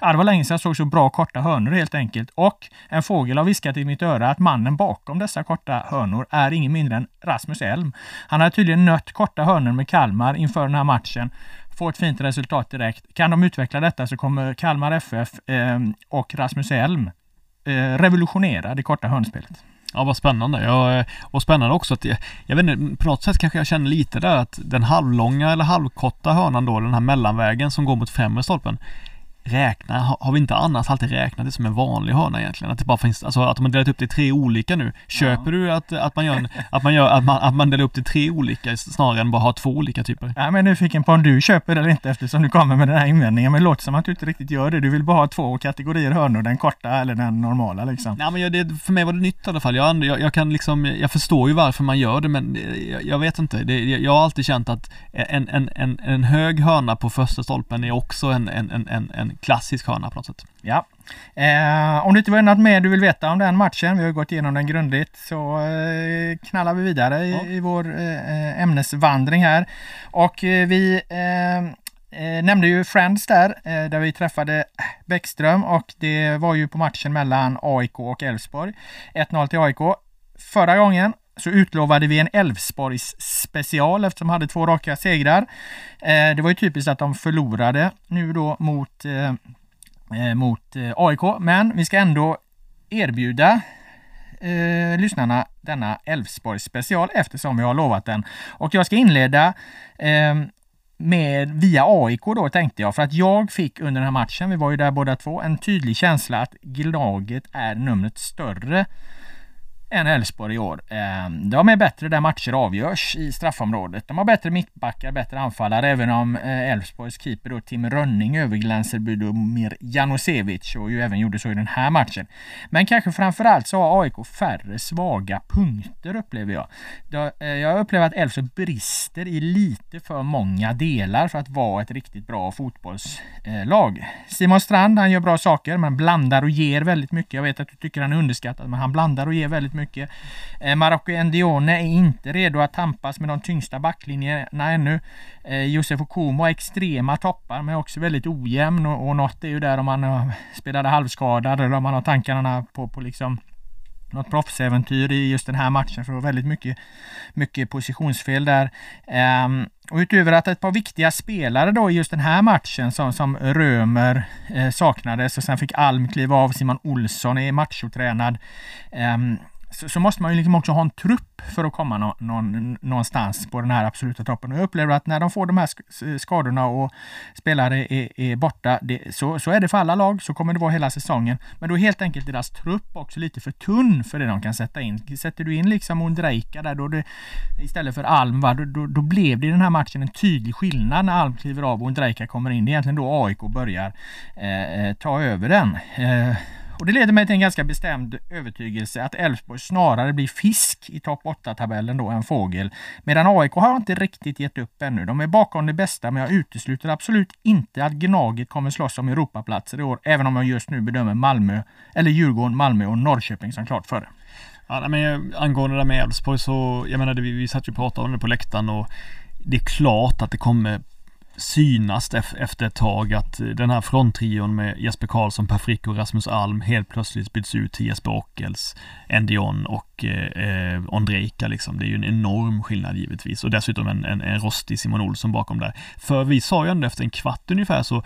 Ja, det var länge sedan jag såg så bra korta hörnor helt enkelt. Och en fågel har viskat i mitt öra att mannen bakom dessa korta hörnor är ingen mindre än Rasmus Elm. Han har tydligen nött korta hörnor med Kalmar inför den här matchen. Få ett fint resultat direkt. Kan de utveckla detta så kommer Kalmar FF eh, och Rasmus Elm eh, revolutionera det korta hörnspelet. Ja, vad spännande. Ja, eh, och spännande också att jag, jag vet inte, på något sätt kanske jag känner lite där att den halvlånga eller halvkorta hörnan då, den här mellanvägen som går mot främre stolpen räkna, har vi inte annars alltid räknat det som en vanlig hörna egentligen? Att det bara finns, alltså att man delat upp det i tre olika nu. Köper ja. du att, att man gör, en, att man gör, att man, att man delar upp det i tre olika snarare än bara ha två olika typer? Ja men nu fick en på om du köper det eller inte eftersom du kommer med den här invändningen. Men det låter som att du inte riktigt gör det. Du vill bara ha två kategorier hörnor, den korta eller den normala liksom. Nej men jag, det, för mig var det nytt i alla fall. Jag, jag, jag, kan liksom, jag förstår ju varför man gör det men jag, jag vet inte. Det, jag har alltid känt att en, en, en, en hög hörna på första stolpen är också en, en, en, en klassisk hörna på något sätt. Ja. Eh, om det inte var något mer du vill veta om den matchen, vi har gått igenom den grundligt, så eh, knallar vi vidare i, ja. i vår eh, ämnesvandring här. Och eh, vi eh, eh, nämnde ju Friends där, där vi träffade Bäckström och det var ju på matchen mellan AIK och Elfsborg. 1-0 till AIK. Förra gången så utlovade vi en Elfsborgs special eftersom de hade två raka segrar. Eh, det var ju typiskt att de förlorade nu då mot, eh, eh, mot AIK, men vi ska ändå erbjuda eh, lyssnarna denna Elfsborgs special eftersom vi har lovat den. Och jag ska inleda eh, med via AIK då tänkte jag för att jag fick under den här matchen, vi var ju där båda två, en tydlig känsla att laget är numret större än Elfsborg i år. Ehm, de är bättre där matcher avgörs i straffområdet. De har bättre mittbackar, bättre anfallare, även om eh, Elfsborgs keeper då Tim Rönning överglänser Budomir Janosevic och ju även gjorde så i den här matchen. Men kanske framförallt så har AIK färre svaga punkter upplever jag. Eh, jag upplever att Elfsborg brister i lite för många delar för att vara ett riktigt bra fotbollslag. Eh, Simon Strand, han gör bra saker, men blandar och ger väldigt mycket. Jag vet att du tycker han är underskattad, men han blandar och ger väldigt mycket. Eh, Marocko Endione är inte redo att tampas med de tyngsta backlinjerna ännu. Eh, Josef Okumo har extrema toppar men också väldigt ojämn och, och något är ju där om man eh, spelade halvskadad eller om man har tankarna på, på liksom något proffsäventyr i just den här matchen för det var väldigt mycket, mycket positionsfel där. Um, och utöver att ett par viktiga spelare då i just den här matchen som, som Römer eh, saknades och sen fick Alm kliva av, Simon Olsson är machotränad. Um, så, så, måste man ju liksom också ha en trupp för att komma nå, någon, någonstans på den här absoluta toppen. Och jag upplever att när de får de här skadorna och spelare är, är borta, det, så, så är det för alla lag, så kommer det vara hela säsongen. Men då är helt enkelt deras trupp också lite för tunn för det de kan sätta in. Sätter du in liksom Ondrejka där då det, istället för Alm, va, då, då, då, blev det i den här matchen en tydlig skillnad när Alm kliver av och Ondrejka kommer in. Det är egentligen då AIK börjar eh, eh, ta över den. Eh, och det leder mig till en ganska bestämd övertygelse att Elfsborg snarare blir fisk i topp 8-tabellen då än fågel. Medan AIK har inte riktigt gett upp ännu. De är bakom det bästa men jag utesluter absolut inte att Gnaget kommer slåss om Europaplatser i år. Även om jag just nu bedömer Malmö, eller Djurgården, Malmö och Norrköping som klart före. Ja, men eh, angående det där med Elfsborg så, jag menar, vi, vi satt ju och pratade om det på läktaren och det är klart att det kommer synas efter ett tag att eh, den här fronttrion med Jesper Karlsson, Per Frick och Rasmus Alm helt plötsligt byts ut till Jesper Ockels, Endion och eh, eh Ondrejka liksom. Det är ju en enorm skillnad givetvis och dessutom en, en, en rostig Simon Olsson bakom där. För vi sa ju ändå efter en kvart ungefär så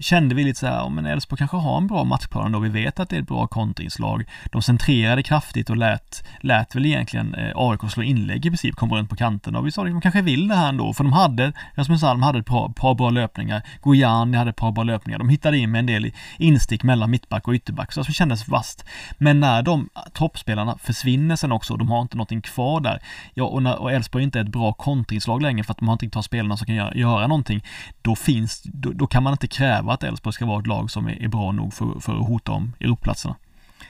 kände vi lite så här, ja men Elfsborg kanske har en bra matchplan då. Vi vet att det är ett bra kontringslag. De centrerade kraftigt och lät, lät väl egentligen eh, AIK slå inlägg i princip, kom runt på kanten och vi sa att de kanske vill det här ändå, för de hade, Rasmus Alm hade ett par, par bra löpningar, Gojani hade ett par bra löpningar, de hittade in med en del instick mellan mittback och ytterback, så det kändes vast. Men när de toppspelarna försvinner försvinner sen också. De har inte någonting kvar där. Ja, och, när, och Elfsborg inte är ett bra kontringslag längre för att de har inte tagit spelarna som kan göra, göra någonting. Då finns, då, då, kan man inte kräva att Elfsborg ska vara ett lag som är, är bra nog för, för att hota om Europaplatserna.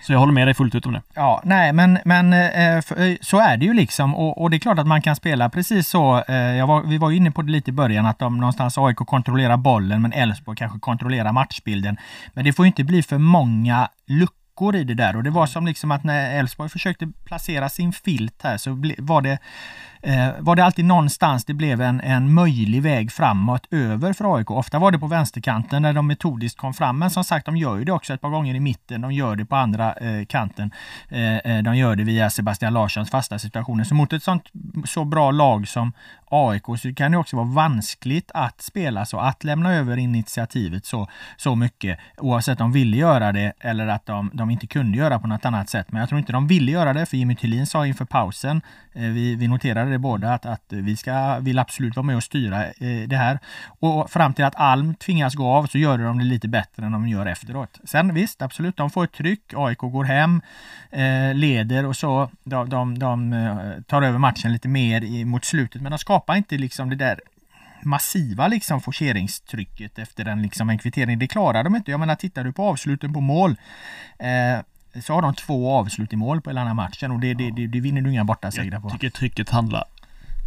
Så jag håller med dig fullt ut om det. Ja, nej men, men eh, eh, så är det ju liksom och, och, det är klart att man kan spela precis så. Eh, var, vi var ju inne på det lite i början att de någonstans AIK kontrollerar bollen men Elfsborg kanske kontrollerar matchbilden. Men det får ju inte bli för många luckor luckor i det där och det var som liksom att när Elfsborg försökte placera sin filt här så var det eh, var det alltid någonstans det blev en, en möjlig väg framåt över för AIK. Ofta var det på vänsterkanten när de metodiskt kom fram. Men som sagt, de gör ju det också ett par gånger i mitten. De gör det på andra eh, kanten. Eh, eh de gör det via Sebastian Larssons fasta situationer. Så mot ett sånt så bra lag som AIK så kan det också vara vanskligt att spela så, att lämna över initiativet så, så mycket. Oavsett om de ville göra det eller att de, de inte kunde göra på något annat sätt. Men jag tror inte de ville göra det, för Jimmy Thulin sa inför pausen, Eh, vi, vi noterade det båda, att, att vi ska, vill absolut vara med och styra eh, det här. Och fram till att Alm tvingas gå av så gör de det lite bättre än de gör efteråt. Sen visst, absolut, de får ett tryck, AIK går hem, eh, leder och så. De, de, de eh, tar över matchen lite mer i, mot slutet, men de skapar inte liksom det där massiva liksom forceringstrycket efter en, liksom en kvittering. Det klarar de inte. Jag menar, tittar du på avsluten på mål eh, så har de två avslut i mål på hela den här matchen och det, det, det, det vinner du inga bortasegrar på. Jag tycker trycket handlar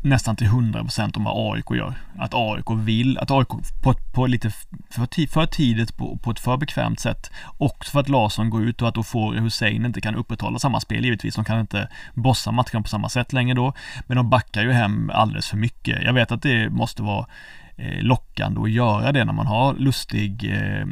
nästan till 100% om vad AIK gör. Att AIK vill, att AIK på, på lite för, för tidigt på, på ett för bekvämt sätt. Också för att Larsson går ut och att då får Hussein inte kan upprätthålla samma spel givetvis. De kan inte bossa matchen på samma sätt längre då. Men de backar ju hem alldeles för mycket. Jag vet att det måste vara Eh, lockande att göra det när man har Lustig, eh,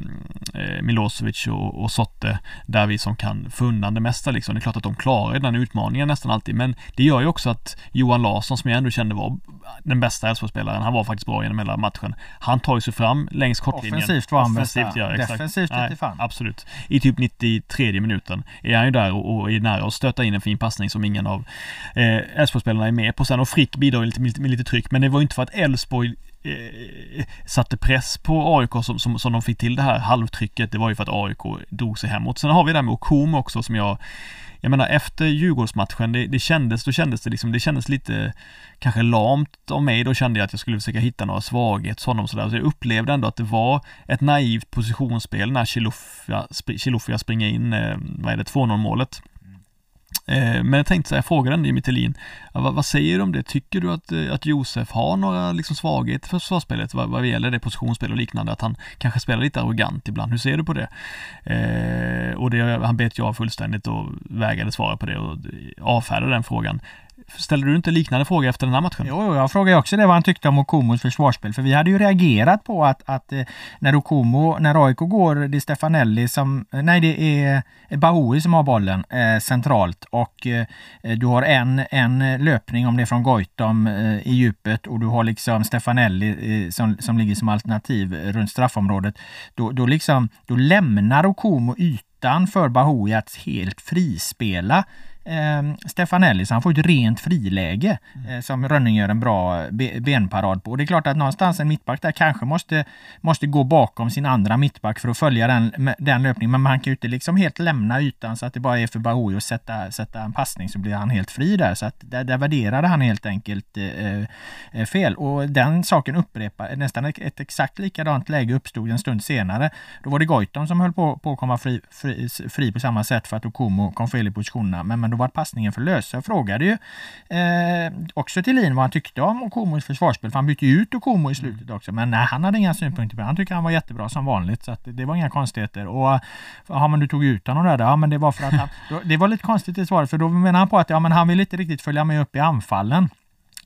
Milosevic och, och Sotte där vi som kan få undan det mesta liksom. Det är klart att de klarar den utmaningen nästan alltid men det gör ju också att Johan Larsson som jag ändå kände var den bästa Elfsborgsspelaren, han var faktiskt bra genom hela matchen. Han tar ju sig fram längs kortlinjen. Offensivt var han Offensivt, bästa. Ja, exakt. Defensivt Nej, fan. Absolut. I typ 93 minuten är han ju där och, och är nära att stöta in en fin passning som ingen av Elfsborgsspelarna är med på sen och Frick bidrar lite, med, med lite tryck men det var ju inte för att Elfsborg eh, Eh, satte press på AIK som, som, som de fick till det här halvtrycket. Det var ju för att AIK drog sig hemåt. Sen har vi det här med Okom också som jag jag menar efter Djurgårdsmatchen, det, det kändes, då kändes det liksom, det kändes lite kanske lamt av mig. Då kände jag att jag skulle försöka hitta några svagheter hos honom sådär. Så jag upplevde ändå att det var ett naivt positionsspel när Chilufya, springer in, eh, vad är det, 2-0 målet. Eh, men jag tänkte så här, jag frågade ändå Jimmy Thelin, vad, vad, säger du om det? Tycker du att, eh, att Josef har några liksom svagheter för försvarsspelet vad, vad gäller det positionsspel och liknande? Att han kanske spelar lite arrogant ibland. Hur ser du på det? Eh, och det, han bet jag fullständigt och vägrade svara på det och avfärdade den frågan. Ställer du inte liknande fråga efter den här matchen? Jo, jag frågade också det vad han tyckte om Okomos försvarsspel. För vi hade ju reagerat på att, att eh, när Okomo, när AIK går, det är Stefanelli som, eh, nej det är eh, Bahoui som har bollen eh, centralt och eh, du har en, en löpning om det är från Goitom eh, i djupet och du har liksom Stefanelli eh, som, som ligger som alternativ runt straffområdet. Då, då liksom, då lämnar Okomo ytan för Bahoui att helt frispela eh, Stefanelli, så han får ett rent friläge mm. eh, som Rönning gör en bra be benparad på. Och det är klart att någonstans en mittback där kanske måste, måste gå bakom sin andra mittback för att följa den, den löpningen. Men man kan ju inte liksom helt lämna ytan så att det bara är för Bahoui att sätta, sätta en passning så blir han helt fri där. Så att där, där värderade han helt enkelt eh, eh fel. Och den saken upprepar nästan ett, ett exakt likadant läge uppstod en stund senare. Då var det Goitom som höll på, på att komma fri, fri, fri på samma sätt för att Okomo kom fel i positionerna. Men, men då var passningen för lös. Jag frågade ju eh, också Thelin vad han tyckte om Okomos försvarsspel, för han bytte ju ut Okomo i slutet också. Men nej, han hade inga synpunkter på det. Han tyckte han var jättebra som vanligt, så att det var inga konstigheter. Och ja, men du tog ut honom där, ja men det var för att han, det var lite konstigt i svaret, för då menar han på att ja, men han vill inte riktigt följa med upp i anfallen.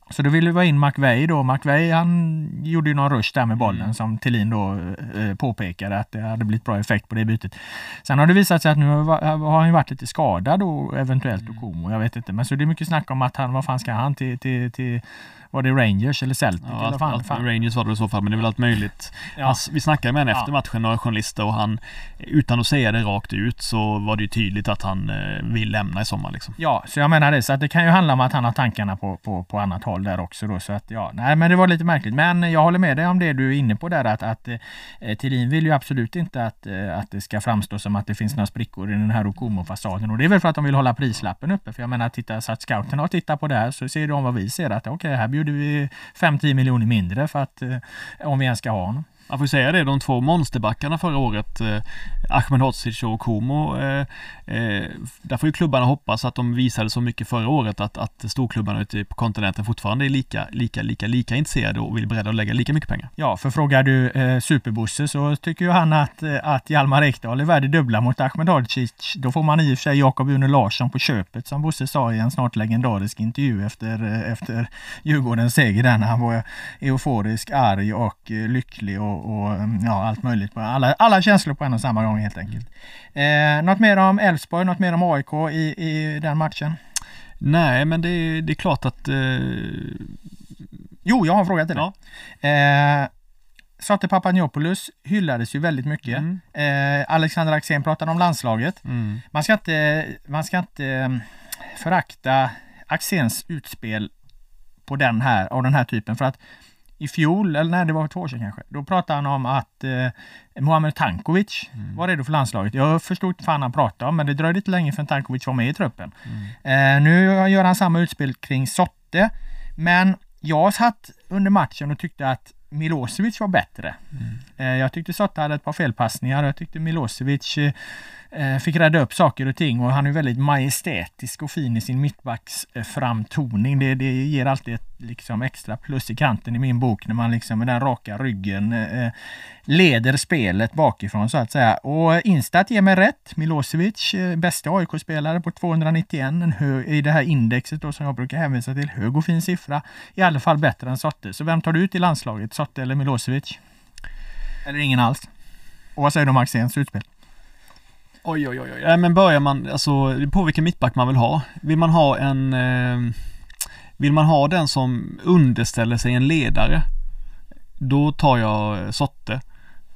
Så då ville vi ha in McVeigh då. McVeigh han gjorde ju någon rush där med bollen mm. som Tillin då eh, påpekade att det hade blivit bra effekt på det bytet. Sen har det visat sig att nu har han varit lite skadad och eventuellt mm. Komo, jag vet inte. Men så det är mycket snack om att han, vad fan ska han till, till, till var det Rangers eller Celtic? Ja, eller fan, fan. Rangers var det i så fall, men det är väl allt möjligt. Ja. Alltså, vi snackade med honom efter matchen, några journalister, och han, utan att säga det rakt ut, så var det ju tydligt att han eh, vill lämna i sommar. Liksom. Ja, så jag menar det. Så att det kan ju handla om att han har tankarna på, på, på annat håll där också. Då, så att, ja, nej, men det var lite märkligt. Men jag håller med dig om det du är inne på där, att, att eh, Thelin vill ju absolut inte att, eh, att det ska framstå som att det finns några sprickor i den här Okomo-fasaden. Och det är väl för att de vill hålla prislappen uppe. För jag menar, titta, så att scouterna har tittat på det här så ser de vad vi ser, att okej, okay, här bjuder vi 5-10 miljoner mindre för att eh, om vi ens ska ha honom. Man får säga det, de två monsterbackarna förra året, eh, Ahmed Hodzic och Komo, eh, eh, där får ju klubbarna hoppas att de visade så mycket förra året att, att storklubbarna ute på kontinenten fortfarande är lika, lika, lika, lika intresserade och vill beredda att lägga lika mycket pengar. Ja, för frågar du eh, Superbosse så tycker ju han att, eh, att Hjalmar Ekdal är värd det dubbla mot Ahmed Hodzic. Då får man i och för sig Jakob Une Larsson på köpet som Bosse sa i en snart legendarisk intervju efter, eh, efter Djurgårdens seger där när han var euforisk, arg och eh, lycklig och och, mm, ja, allt möjligt. Alla, alla känslor på en och samma gång helt enkelt. Eh, något mer om Elfsborg, något mer om AIK i, i den matchen? Nej, men det, det är klart att... Eh... Jo, jag har en fråga till dig. Ja. Eh, Sotte Papagiopoulos hyllades ju väldigt mycket. Mm. Eh, Alexander Axén pratade om landslaget. Mm. Man ska inte, man ska inte mm, förakta Axéns utspel på den här, av den här typen för att i fjol, eller nej det var två år sedan kanske, då pratade han om att eh, Muamer Tankovic mm. var redo för landslaget. Jag förstod inte fan han pratade om, men det dröjde inte länge förrän Tankovic var med i truppen. Mm. Eh, nu gör han samma utspel kring Sotte, men jag satt under matchen och tyckte att Milosevic var bättre. Mm. Eh, jag tyckte Sotte hade ett par felpassningar. Jag tyckte Milosevic Eh, Eh, fick rädda upp saker och ting och han är väldigt majestätisk och fin i sin mittbacksframtoning. Det, det ger alltid ett liksom extra plus i kanten i min bok när man liksom med den raka ryggen eh, eh, leder spelet bakifrån så att säga. Och Instat ger mig rätt. Milosevic, eh, bästa AIK-spelare på 291 en hög, i det här indexet då som jag brukar hänvisa till. Hög och fin siffra. I alla fall bättre än Sotte. Så vem tar du ut i landslaget? Sotte eller Milosevic? Eller ingen alls? Och vad säger du om Axéns utspel? Oj, oj, oj, nej men börjar man, alltså på vilken mittback man vill ha. Vill man ha en, eh, vill man ha den som underställer sig en ledare, då tar jag Sotte.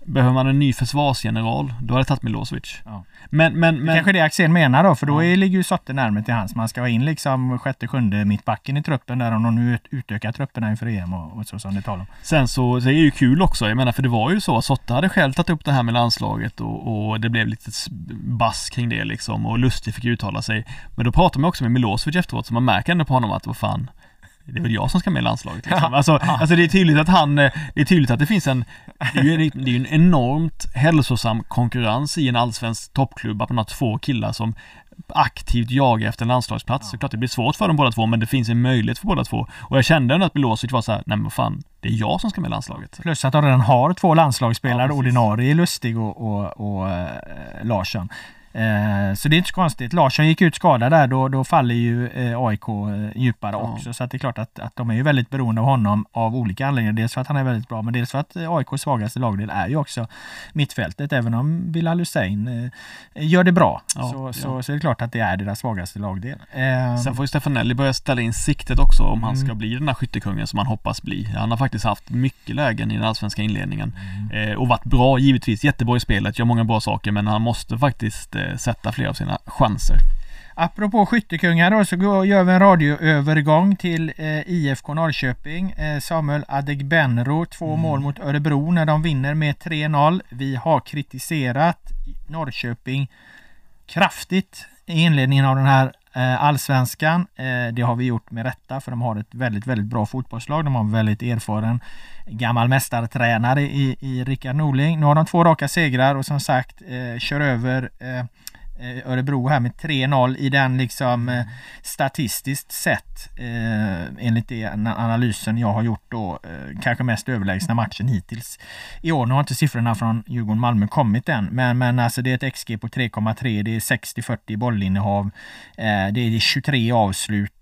Behöver man en ny försvarsgeneral, då hade jag tagit Milosevic. Ja. Men, men, men... Det kanske det Axén menar då, för då är, ligger ju Sotte närmare till hans. Man ska ha in liksom sjätte, sjunde mittbacken i truppen där om de nu utökar trupperna inför EM och, och så som det talar om. Sen så, så är det ju kul också, jag menar för det var ju så att Sotte hade själv tagit upp det här med landslaget och, och det blev lite bass kring det liksom och Lustig fick uttala sig. Men då pratade man också med Milosevic efteråt så man märker ändå på honom att vad fan det är väl jag som ska med i landslaget. Liksom. Alltså, alltså det är tydligt att han, eh, det är tydligt att det finns en, det är ju en, det är en enormt hälsosam konkurrens i en allsvensk toppklubb att man har två killar som aktivt jagar efter en landslagsplats. Ja. Så klart det blir svårt för dem båda två men det finns en möjlighet för båda två. Och jag kände ändå att Milosevic var så här, nej men fan, det är jag som ska med i landslaget. Plus att de redan har två landslagsspelare, ja, ordinarie Lustig och, och, och äh, Larsson. Eh, så det är inte så konstigt. Larsson gick ut skadad där, då, då faller ju eh, AIK eh, djupare ja. också. Så det är klart att, att de är ju väldigt beroende av honom av olika anledningar. Dels för att han är väldigt bra, men dels för att AIKs svagaste lagdel är ju också mittfältet. Även om Bilal Hussein gör det bra ja, så, ja. Så, så är det klart att det är deras svagaste lagdel. Sen får ju Stefanelli börja ställa in siktet också om han ska mm. bli den där skyttekungen som han hoppas bli. Han har faktiskt haft mycket lägen i den allsvenska inledningen mm. och varit bra givetvis, jättebra i spelet, gör många bra saker men han måste faktiskt sätta fler av sina chanser. Apropå skyttekungar då så gör vi en radioövergång till eh, IFK Norrköping. Eh, Samuel Adegbenro, två mm. mål mot Örebro när de vinner med 3-0. Vi har kritiserat Norrköping kraftigt i inledningen av den här eh, Eh, allsvenskan. Eh, det har vi gjort med rätta för de har ett väldigt, väldigt bra fotbollslag. De har en väldigt erfaren gammal mästartränare i, i Rickard Norling. Nu har de två raka segrar och som sagt eh, kör över eh, Örebro här med 3-0 i den liksom eh, statistiskt sett eh, enligt den analysen jag har gjort då eh, kanske mest överlägsna matchen hittills i år. Nu har inte siffrorna från Djurgården-Malmö kommit än men, men alltså det är ett XG på 3,3 det är 60-40 bollinnehav eh, det är 23 avslut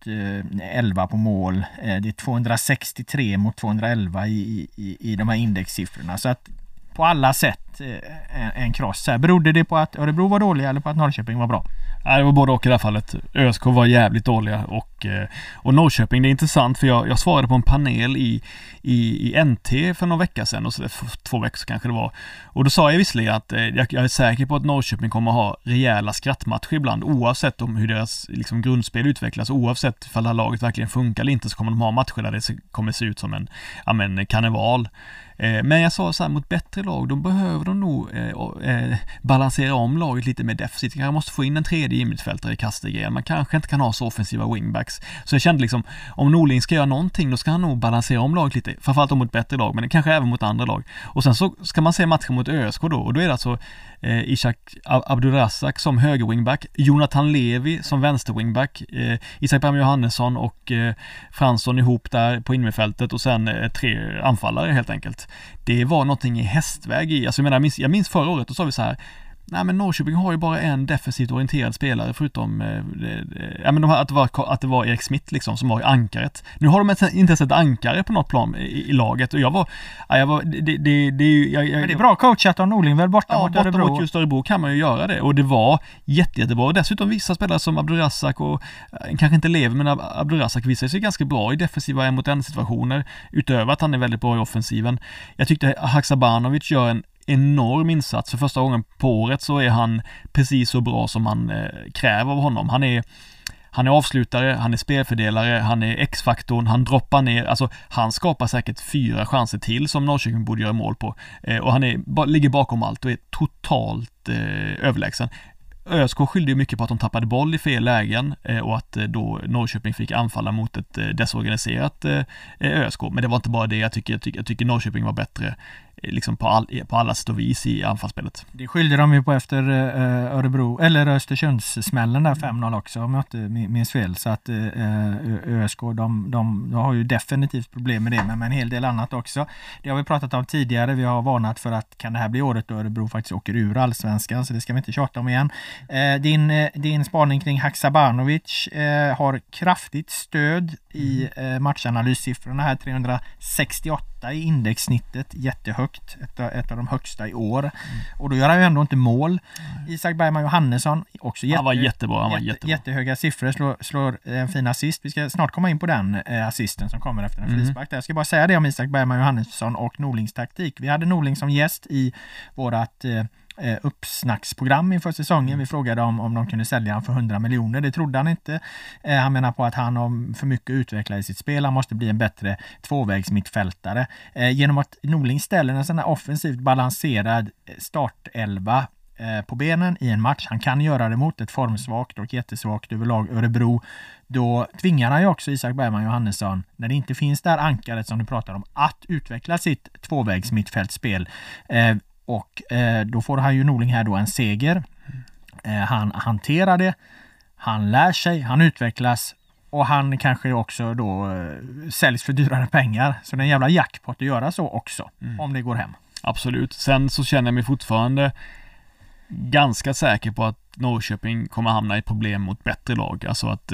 11 på mål det är 263 mot 211 i, i, i de här indexsiffrorna så att på alla sätt eh, Eh, en, en kross. Berodde det på att Örebro var dåliga eller på att Norrköping var bra? Nej, det var både och i det här fallet. ÖSK var jävligt dåliga och, eh, och Norrköping, det är intressant för jag, jag svarade på en panel i, i, i NT för någon vecka sedan, och så, för två veckor kanske det var. Och då sa jag visserligen att eh, jag, jag, är säker på att Norrköping kommer ha rejäla skrattmatcher ibland oavsett om hur deras liksom, grundspel utvecklas, oavsett ifall det här laget verkligen funkar eller inte så kommer de ha matcher där det kommer se ut som en, ja, men, karneval. Men jag sa så här, mot bättre lag, de behöver de nog eh, eh, balansera om laget lite mer defensivt. Man måste få in en tredje innermittfältare i Kastegren. Man kanske inte kan ha så offensiva wingbacks. Så jag kände liksom, om Norling ska göra någonting, då ska han nog balansera om laget lite. Framförallt mot bättre lag, men kanske även mot andra lag. Och sen så ska man se matchen mot ÖSK då, och då är det alltså eh, Ishak Abdurazak som högerwingback, Jonathan Levi som vänsterwingback, eh, Isak Bam Johannesson och eh, Fransson ihop där på innerfältet och sen eh, tre anfallare helt enkelt. Det var någonting i hästväg i, alltså jag menar, jag minns, jag minns förra året, då sa vi så här Nej men Norrköping har ju bara en defensivt orienterad spelare förutom, eh, ja men de här, att, det var, att det var Erik Smith liksom som var i ankaret. Nu har de inte ens ett ankare på något plan i, i laget och jag var, ja, jag var, det, det, det, jag, jag, Men det är bra coachat av Norling väl borta ja, mot borta Örebro? mot just Örebro kan man ju göra det och det var jätte, jättebra. Och dessutom vissa spelare som Abdurazak och, eh, kanske inte lever men Abdurazak visar sig ganska bra i defensiva en mot en situationer utöver att han är väldigt bra i offensiven. Jag tyckte Haksabanovic gör en enorm insats. För första gången på året så är han precis så bra som man eh, kräver av honom. Han är han är avslutare, han är spelfördelare, han är X-faktorn, han droppar ner, alltså han skapar säkert fyra chanser till som Norrköping borde göra mål på. Eh, och han är, ligger bakom allt och är totalt eh, överlägsen. ÖSK skyllde ju mycket på att de tappade boll i fel lägen eh, och att eh, då Norrköping fick anfalla mot ett eh, desorganiserat eh, ÖSK. Men det var inte bara det, jag tycker, jag tycker, jag tycker Norrköping var bättre liksom på, all, på alla sätt och vis i anfallsspelet. Det skyllde de ju på efter uh, Örebro, eller Östersundssmällen där 5-0 också om jag inte minns fel. Så att uh, ÖSK de, de, har ju definitivt problem med det men med en hel del annat också. Det har vi pratat om tidigare. Vi har varnat för att kan det här bli året då Örebro faktiskt åker ur allsvenskan så det ska vi inte tjata om igen. Din, din spaning kring Haksabanovic har kraftigt stöd i matchanalyssiffrorna här 368 i indexsnittet, jättehögt. Ett, ett av de högsta i år. Mm. Och då gör han ju ändå inte mål. Mm. Isak Bergman Johannesson, också jätte, han var jättebra. Han var jätte, jättehöga siffror, slår, slår en fin assist. Vi ska snart komma in på den eh, assisten som kommer efter en mm. frispark. Jag ska bara säga det om Isak Bergman Johannesson och Norlings taktik. Vi hade Norling som gäst i vårat eh, Eh, uppsnacksprogram inför säsongen. Vi frågade om, om de kunde sälja honom för 100 miljoner. Det trodde han inte. Eh, han menar på att han har för mycket utvecklat i sitt spel. Han måste bli en bättre tvåvägsmittfältare. Eh, genom att Norling ställer en sån här offensivt balanserad eh, startelva eh, på benen i en match. Han kan göra det mot ett formsvagt och jättesvagt överlag Örebro. Då tvingar han ju också Isak Bergman Johannesson, när det inte finns där ankaret som du pratar om, att utveckla sitt tvåvägsmittfältspel. Eh, och eh, då får han ju Norling här då en seger. Eh, han hanterar det, han lär sig, han utvecklas och han kanske också då eh, säljs för dyrare pengar. Så det är en jävla jackpot att göra så också, mm. om det går hem. Absolut. Sen så känner jag mig fortfarande ganska säker på att Norrköping kommer hamna i problem mot bättre lag. Alltså att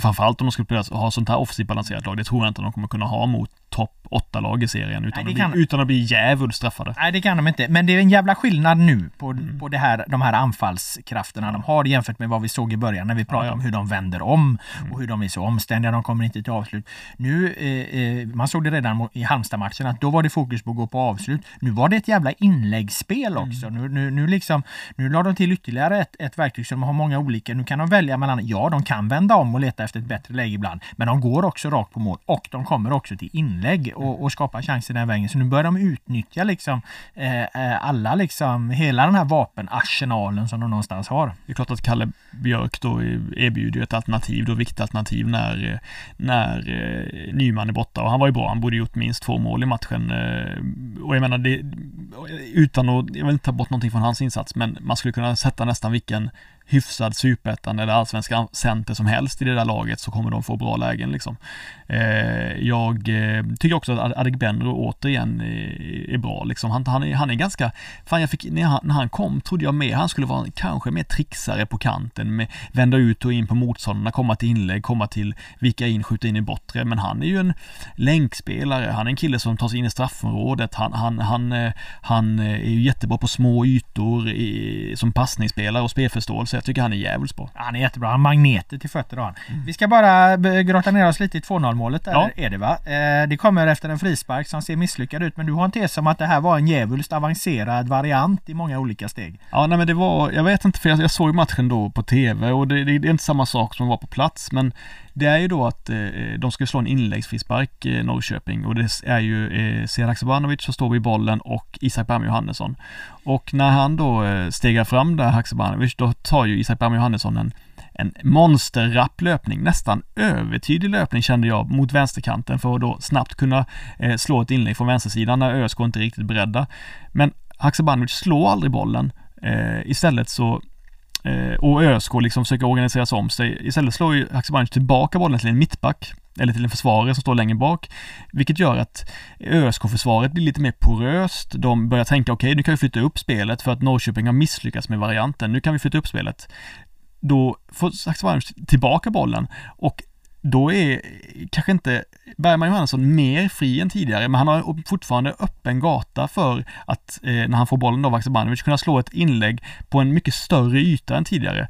framförallt om de skulle ha sånt här offensivt balanserat lag, det tror jag inte de kommer kunna ha mot topp 8-lag i serien utan, Nej, att bli, utan att bli djävulskt straffade. Nej, det kan de inte. Men det är en jävla skillnad nu på, mm. på det här, de här anfallskrafterna de har jämfört med vad vi såg i början när vi pratade ja, ja. om hur de vänder om mm. och hur de är så omständiga, de kommer inte till avslut. Nu, eh, eh man såg det redan i Halmstad-matchen att då var det fokus på att gå på avslut. Nu var det ett jävla inläggsspel mm. också. Mm. Nu, nu, nu, liksom, nu la de till ytterligare ett, ett verktyg som har många olika. Nu kan de välja mellan, ja, de kan vända vända om och leta efter ett bättre läge ibland. Men de går också rakt på mål och de kommer också till inlägg och, och skapar chanser den vägen. Så nu börjar de utnyttja liksom eh, eh, alla liksom, hela den här vapenarsenalen som de någonstans har. Det är klart att Kalle Björk då erbjuder ett alternativ, då viktigt alternativ när, när eh, Nyman är borta och han var ju bra, han borde gjort minst två mål i matchen eh, och jag menar det, utan att, jag vill inte ta bort någonting från hans insats, men man skulle kunna sätta nästan vilken hyfsad superettan eller allsvenska center som helst i det där laget så kommer de få bra lägen liksom. Eh, jag eh, tycker också att Adegbenro återigen är, är bra liksom. Han, han, är, han är ganska, fan jag fick, när han, när han kom trodde jag mer han skulle vara kanske mer trixare på kanten med vända ut och in på motståndarna, komma till inlägg, komma till vika in, skjuta in i bortre. Men han är ju en länkspelare, han är en kille som tar sig in i straffområdet, han, han, han, eh, han eh, är ju jättebra på små ytor i, som passningsspelare och spelförståelse jag tycker han är jävligt bra. Han är jättebra. Han har magneter till fötter har han. Mm. Vi ska bara grotta ner oss lite i 2-0 målet där ja. är det va? Eh, det kommer efter en frispark som ser misslyckad ut men du har en tes om att det här var en djävulskt avancerad variant i många olika steg. Ja nej men det var, jag vet inte för jag, jag såg matchen då på TV och det, det, det är inte samma sak som att vara på plats men det är ju då att eh, de ska slå en inläggsfrispark eh, Norrköping och det är ju eh, Serak Sabanovic som står vid bollen och Isak Berm Johannesson. Och när han då eh, stegar fram där Haksabanovic då tar ju Isak Berm Johannesson en en monsterrapp löpning, nästan övertydlig löpning kände jag mot vänsterkanten för att då snabbt kunna eh, slå ett inlägg från vänstersidan när ÖSK inte riktigt beredda. Men Haksabanovic slår aldrig bollen. Eh, istället så Eh, och ÖSK liksom försöker organisera sig om sig. Istället slår ju Haksabanovic tillbaka bollen till en mittback eller till en försvarare som står längre bak. Vilket gör att ÖSK-försvaret blir lite mer poröst. De börjar tänka okej, okay, nu kan vi flytta upp spelet för att Norrköping har misslyckats med varianten. Nu kan vi flytta upp spelet. Då får Haksabanovic tillbaka bollen och då är kanske inte Bergman Johansson mer fri än tidigare, men han har fortfarande öppen gata för att eh, när han får bollen av Vaksabanovic kunna slå ett inlägg på en mycket större yta än tidigare.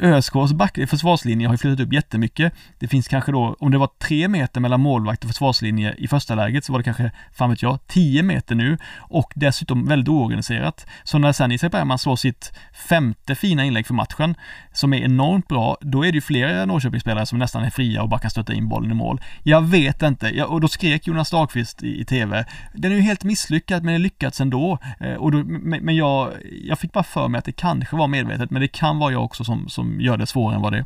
ÖSKs back, försvarslinje har ju flyttat upp jättemycket. Det finns kanske då, om det var tre meter mellan målvakt och försvarslinje i första läget så var det kanske, fan vet jag, tio meter nu och dessutom väldigt oorganiserat. Så när sen Isak Bergman slår sitt femte fina inlägg för matchen, som är enormt bra, då är det ju flera Norrköpingsspelare som nästan är fria och bara kan stötta in bollen i mål. Jag vet inte, jag, och då skrek Jonas Dahlqvist i, i TV, den är ju helt misslyckad men den lyckats ändå. Eh, och då, men, men jag, jag fick bara för mig att det kanske var medvetet, men det kan vara jag också som, som gör det svårare än vad det är.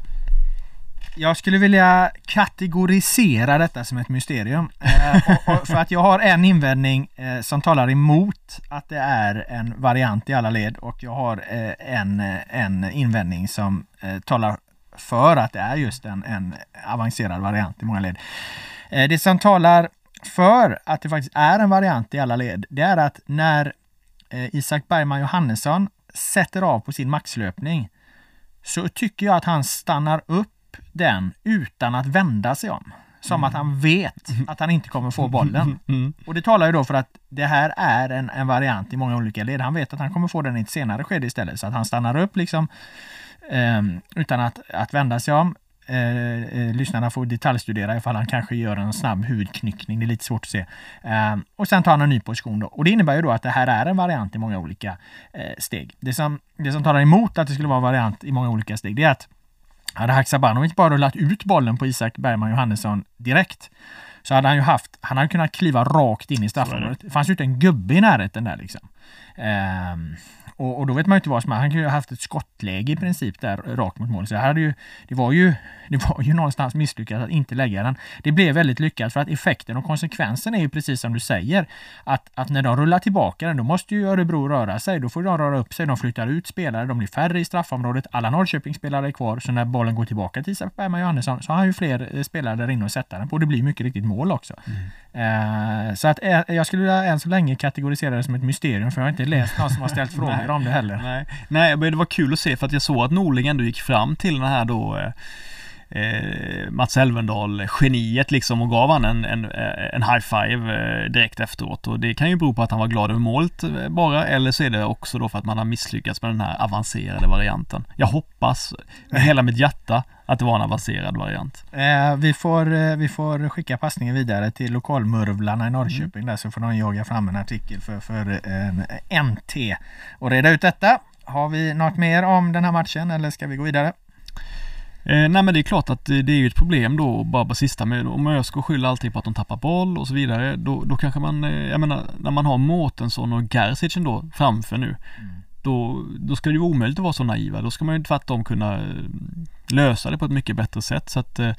Jag skulle vilja kategorisera detta som ett mysterium. Eh, och, och för att jag har en invändning eh, som talar emot att det är en variant i alla led och jag har eh, en, eh, en invändning som eh, talar för att det är just en, en avancerad variant i många led. Eh, det som talar för att det faktiskt är en variant i alla led, det är att när eh, Isak Bergman Johannesson sätter av på sin maxlöpning så tycker jag att han stannar upp den utan att vända sig om. Som mm. att han vet att han inte kommer få bollen. Mm. Och det talar ju då för att det här är en, en variant i många olika led. Han vet att han kommer få den i ett senare skede istället. Så att han stannar upp liksom eh, utan att, att vända sig om. Eh, eh, lyssnarna får detaljstudera ifall han kanske gör en snabb huvudknyckning. Det är lite svårt att se. Eh, och sen tar han en ny position då. Och det innebär ju då att det här är en variant i många olika eh, steg. Det som, det som talar emot att det skulle vara en variant i många olika steg, det är att hade Haksabanovic bara rullat ut bollen på Isak Bergman Johannesson direkt så hade han ju haft, han hade kunnat kliva rakt in i straffområdet. Det fanns ju inte en gubbe i närheten där liksom. Och, och, då vet man ju inte vad som är. Han kunde ju haft ett skottläge i princip där rakt mot mål. Så det, hade ju, det, var ju, det var ju någonstans misslyckat att inte lägga den. Det blev väldigt lyckat för att effekten och konsekvensen är ju precis som du säger. Att, att när de rullar tillbaka den, då måste ju Örebro röra sig. Då får de röra upp sig. De flyttar ut spelare. De blir färre i straffområdet. Alla Norrköpingsspelare är kvar. Så när bollen går tillbaka till Isak Bergman Johannesson så har han ju fler eh, spelare där inne att sätta den på. Det blir mycket riktigt mål också. Mm. Uh, så att uh, jag skulle vilja än så länge kategorisera det som ett mysterium för jag har inte läst någon som har ställt frågor om det heller. Nej, nej men det var kul att se för att jag såg att Norling ändå gick fram till den här då eh, eh, Mats Elvendal geniet liksom och gav han en, en, eh, en high five eh, direkt efteråt och det kan ju bero på att han var glad över målet eh, bara eller så är det också då för att man har misslyckats med den här avancerade varianten. Jag hoppas med hela mitt hjärta att det var en avancerad variant. Eh, vi, får, eh, vi får skicka passningen vidare till lokalmurvlarna i Norrköping mm. där så får de jaga fram en artikel för, för eh, en NT och reda ut detta. Har vi något mer om den här matchen eller ska vi gå vidare? Eh, nej men det är klart att det är ju ett problem då bara sista med om ÖSK skyller alltid på att de tappar boll och så vidare. Då, då kanske man, eh, jag menar när man har Mårtensson och Gerzic då framför nu. Mm. Då, då ska det ju omöjligt att vara så naiva. Då ska man ju tvärtom kunna eh, lösa det på ett mycket bättre sätt. Så att eh,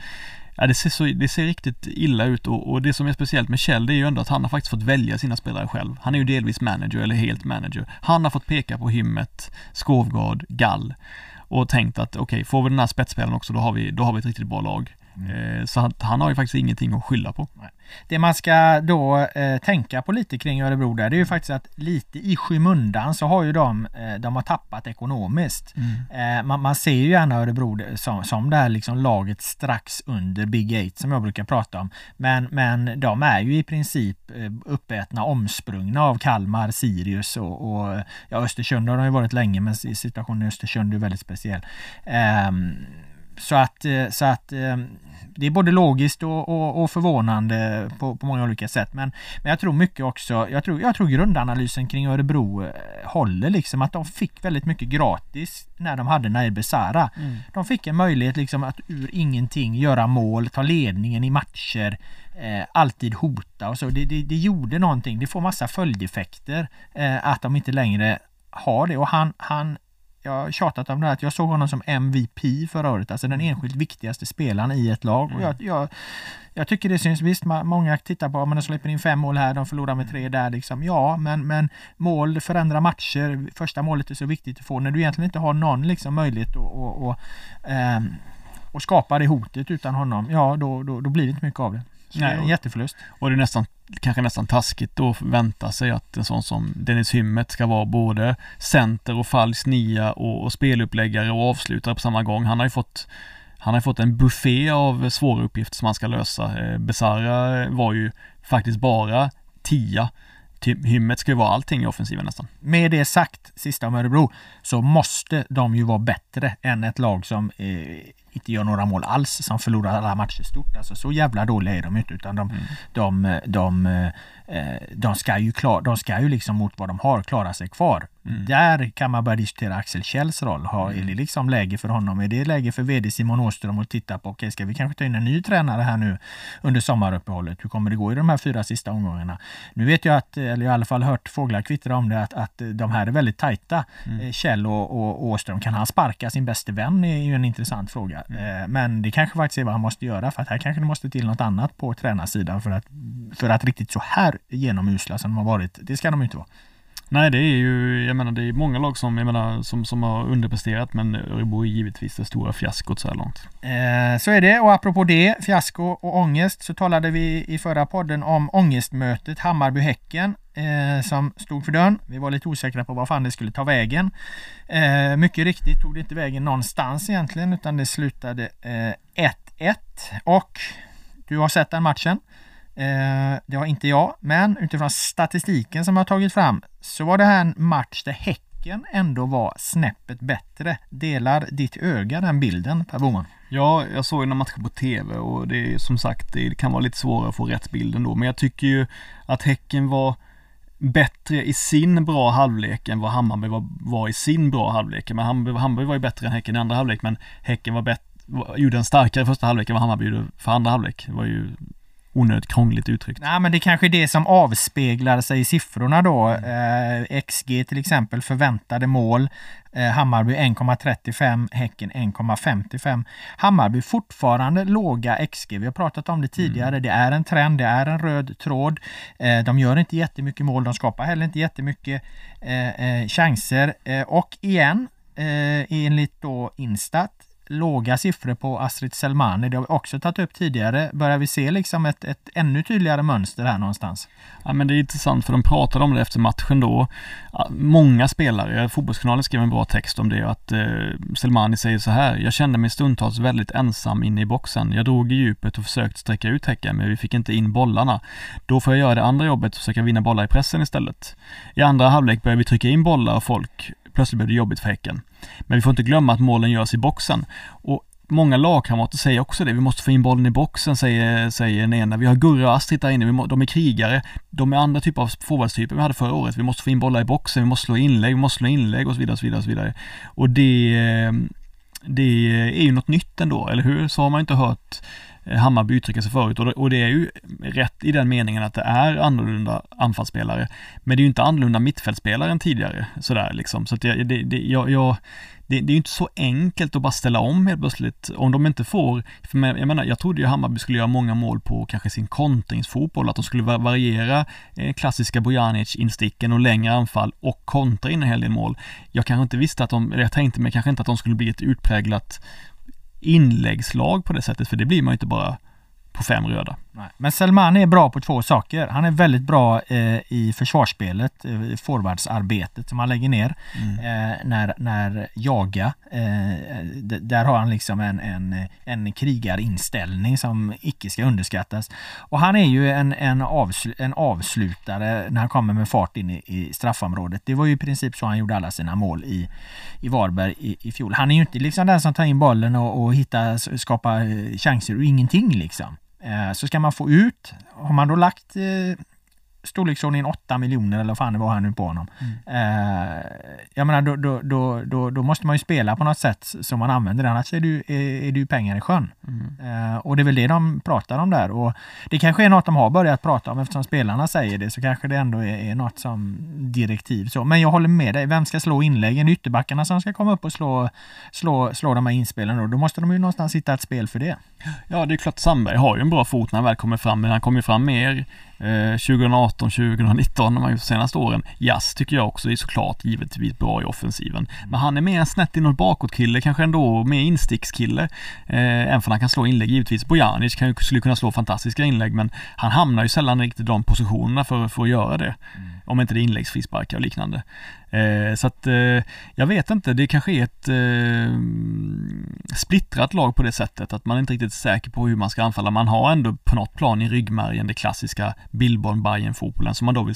Ja, det, ser så, det ser riktigt illa ut och, och, det som är speciellt med Kjell det är ju ändå att han har faktiskt fått välja sina spelare själv. Han är ju delvis manager eller helt manager. Han har fått peka på Himmet, Skovgard, Gall och tänkt att okej, okay, får vi den här spetsspelaren också då har vi, då har vi ett riktigt bra lag. Mm. Eh, så han, han, har ju faktiskt ingenting att skylla på. Det man ska då eh, tänka på lite kring Örebro där, det är ju faktiskt att lite i skymundan så har ju de, eh, de har tappat ekonomiskt. Mm. Eh, man, man, ser ju gärna Örebro som, som det här liksom laget strax under Big Eight som jag brukar prata om. Men, men de är ju i princip eh, uppätna, omsprungna av Kalmar, Sirius och, och ja, Östersund har de ju varit länge men situationen i Östersund är väldigt speciell. Ehm, så att, eh, så att ehm, det är både logiskt och, och, och förvånande på, på, många olika sätt. Men, men jag tror mycket också, jag tror, jag tror grundanalysen kring Örebro eh, håller liksom att de fick väldigt mycket gratis när de hade Nair Besara. Mm. De fick en möjlighet liksom att ur ingenting göra mål, ta ledningen i matcher, eh, alltid hota och så. Det, det, det, gjorde någonting. Det får massa följdeffekter eh, att de inte längre har det och han, han jag har tjatat om det här att jag såg honom som MVP förra året, alltså den enskilt viktigaste spelaren i ett lag. Och jag, mm. jag, jag tycker det syns, visst många tittar på, men de släpper in fem mål här, de förlorar med tre där liksom. Ja, men, men mål förändrar matcher. Första målet är så viktigt att få när du egentligen inte har någon liksom möjlighet att och, och, ähm, och skapa det hotet utan honom. Ja, då, då, då blir det inte mycket av det. Så Nej, det är en jätteförlust. Och det är nästan, kanske nästan taskigt då att vänta sig att en sån som Dennis Hymmet ska vara både center och falsk nia och, och speluppläggare och avslutare på samma gång. Han har ju fått han har fått en buffé av svåra uppgifter som han ska lösa. Eh, Besara var ju faktiskt bara tia. Hymmet ska ju vara allting i offensiven nästan. Med det sagt, sista om Örebro, så måste de ju vara bättre än ett lag som eh, inte gör några mål alls som förlorar alla matcher stort. Alltså så jävla dåliga är de inte utan de, mm. de, de, de, eh, de, ska ju klar, de ska ju liksom mot vad de har klara sig kvar. Mm. Där kan man börja diskutera Axel Kjells roll. Har, mm. Är det liksom läge för honom? Är det läge för VD Simon Åström att titta på, okej ska vi kanske ta in en ny tränare här nu under sommaruppehållet? Hur kommer det gå i de här fyra sista omgångarna? Nu vet jag att, eller i alla fall hört fåglar kvittra om det, att, att de här är väldigt tajta. Mm. Eh, Kjell och, och, Åström, kan han sparka sin bäste vän? är ju en intressant fråga. Mm. Eh, men det kanske faktiskt är vad han måste göra för att här kanske det måste till något annat på tränarsidan för att, för att riktigt så här genomusla som de har varit, det ska de ju inte vara. Nej det är ju, jag menar det är många lag som, jag menar, som, som har underpresterat men Örebro är givetvis det stora fiaskot så här långt. Eh, så är det och apropå det, fiasko och ångest så talade vi i förra podden om ångestmötet Hammarby-Häcken eh, som stod för dörren. Vi var lite osäkra på vad fan det skulle ta vägen. Eh, mycket riktigt tog det inte vägen någonstans egentligen utan det slutade 1-1 eh, och du har sett den matchen. Eh, det har inte jag, men utifrån statistiken som jag tagit fram så var det här en match där Häcken ändå var snäppet bättre. Delar ditt öga den bilden Per Boman? Ja, jag såg den matchen på TV och det är som sagt, det kan vara lite svårare att få rätt bild ändå. Men jag tycker ju att Häcken var bättre i sin bra halvlek än vad Hammarby var, var i sin bra halvlek. Men Hammarby, Hammarby var ju bättre än Häcken i andra halvlek men Häcken var bättre gjorde en starkare första halvlek än vad Hammarby gjorde för andra halvlek. Det var ju onödigt krångligt uttryckt. Nej men det är kanske är det som avspeglar sig i siffrorna då. Mm. Eh, XG till exempel, förväntade mål. Eh, Hammarby 1,35, Häcken 1,55. Hammarby fortfarande låga XG. Vi har pratat om det tidigare. Mm. Det är en trend, det är en röd tråd. Eh, de gör inte jättemycket mål, de skapar heller inte jättemycket eh, eh chanser. Eh, och igen, enligt då Instat låga siffror på Astrid Selmani. Det har vi också tagit upp tidigare. Börjar vi se liksom ett, ett ännu tydligare mönster här någonstans? Ja men det är intressant för de pratade om det efter matchen då. Många spelare, Fotbollskanalen skrev en bra text om det att eh, Selmani säger så här. Jag kände mig stundtals väldigt ensam inne i boxen. Jag drog i djupet och försökte sträcka ut häcken men vi fick inte in bollarna. Då får jag göra det andra jobbet och försöka vinna bollar i pressen istället. I andra halvlek började vi trycka in bollar och folk plötsligt blev det jobbigt för Häcken. Men vi får inte glömma att målen görs i boxen. Och Många lagkamrater säger också det. Vi måste få in bollen i boxen, säger, säger den ena. Vi har Gurra och Astrid där inne. de är krigare. De är andra typer av forwardstyper vi hade förra året. Vi måste få in bollar i boxen, vi måste slå inlägg, vi måste slå inlägg och så vidare och så vidare. Och, så vidare. och det, eh, det är ju något nytt ändå, eller hur? Så har man inte hört eh, Hammarby uttrycka sig förut och det är ju rätt i den meningen att det är annorlunda anfallsspelare. Men det är ju inte annorlunda mittfältspelare än tidigare sådär liksom. Så att jag, det, det, jag, jag, det, det är ju inte så enkelt att bara ställa om helt plötsligt. Om de inte får, för jag menar, jag trodde ju Hammarby skulle göra många mål på kanske sin kontringsfotboll, att de skulle variera eh, klassiska Bojanic-insticken och längre anfall och kontra in en hel del mål. Jag kanske inte visste att de, jag tänkte mig kanske inte att de skulle bli ett utpräglat inläggslag på det sättet, för det blir man ju inte bara på fem röda. Nej. Men Selman är bra på två saker. Han är väldigt bra eh, i försvarsspelet, eh, forwardsarbetet som han lägger ner. Mm. Eh, när, när jaga, eh, där har han liksom en, en, en krigarinställning som icke ska underskattas. Och han är ju en, en, avsl en avslutare när han kommer med fart in i, i straffområdet. Det var ju i princip så han gjorde alla sina mål i, i Varberg i, i fjol. Han är ju inte liksom den som tar in bollen och, och hittar, skapar eh, chanser och ingenting liksom. Eh, så ska man få ut, har man då lagt eh, storleksordningen 8 miljoner eller vad fan det var här nu på honom. Mm. Eh, jag menar då, då, då, då, då måste man ju spela på något sätt så man använder det, annars är det ju, är, är det ju pengar i sjön. Mm. Eh, och det är väl det de pratar om där och det kanske är något de har börjat prata om eftersom spelarna säger det så kanske det ändå är, är något som direktiv så. Men jag håller med dig, vem ska slå inläggen? Ytterbackarna som ska komma upp och slå, slå, slå de här inspelen då, då måste de ju någonstans hitta ett spel för det. Ja, det är klart Sandberg har ju en bra fot när han väl kommer fram, men han kommer fram mer Eh, 2018, 2019, de senaste åren. Jazz tycker jag också är såklart givetvis bra i offensiven. Men han är mer en snett inåt bakåt-kille, kanske ändå mer instickskille. Eh, även för han kan slå inlägg givetvis. Bojanic kan, skulle kunna slå fantastiska inlägg men han hamnar ju sällan riktigt i de positionerna för, för att göra det. Mm. Om inte det är inläggsfrisparkar och liknande. Eh, så att eh, jag vet inte, det kanske är ett eh, splittrat lag på det sättet att man inte riktigt är säker på hur man ska anfalla. Man har ändå på något plan i ryggmärgen det klassiska Billborn bayern fotbollen som man då vill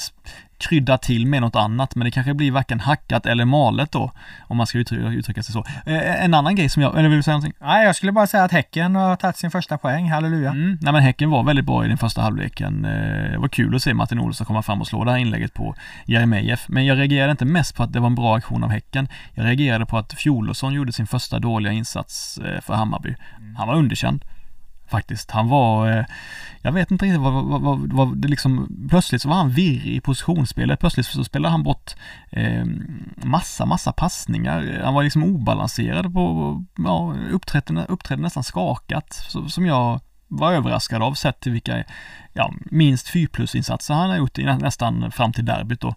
krydda till med något annat men det kanske blir varken hackat eller malet då om man ska uttrycka, uttrycka sig så. Eh, en annan grej som jag, eller vill du säga någonting? Nej, jag skulle bara säga att Häcken har tagit sin första poäng, halleluja. Mm, nej men Häcken var väldigt bra i den första halvleken. Eh, det var kul att se Martin Olsson komma fram och slå det här inlägget på Jeremejeff. Men jag reagerade inte mest på att det var en bra aktion av Häcken. Jag reagerade på att Fjolosson gjorde sin första dåliga insats eh, för Hammarby. Mm. Han var underkänd faktiskt. Han var, eh, jag vet inte riktigt vad, vad, vad, vad, det liksom, plötsligt så var han virrig i positionsspelet. Plötsligt så spelade han bort eh, massa, massa passningar. Han var liksom obalanserad på, ja, uppträdde, uppträdde nästan skakat så, som jag var överraskad av sett till vilka ja, minst 4 plus-insatser han har gjort i nästan fram till derbyt då.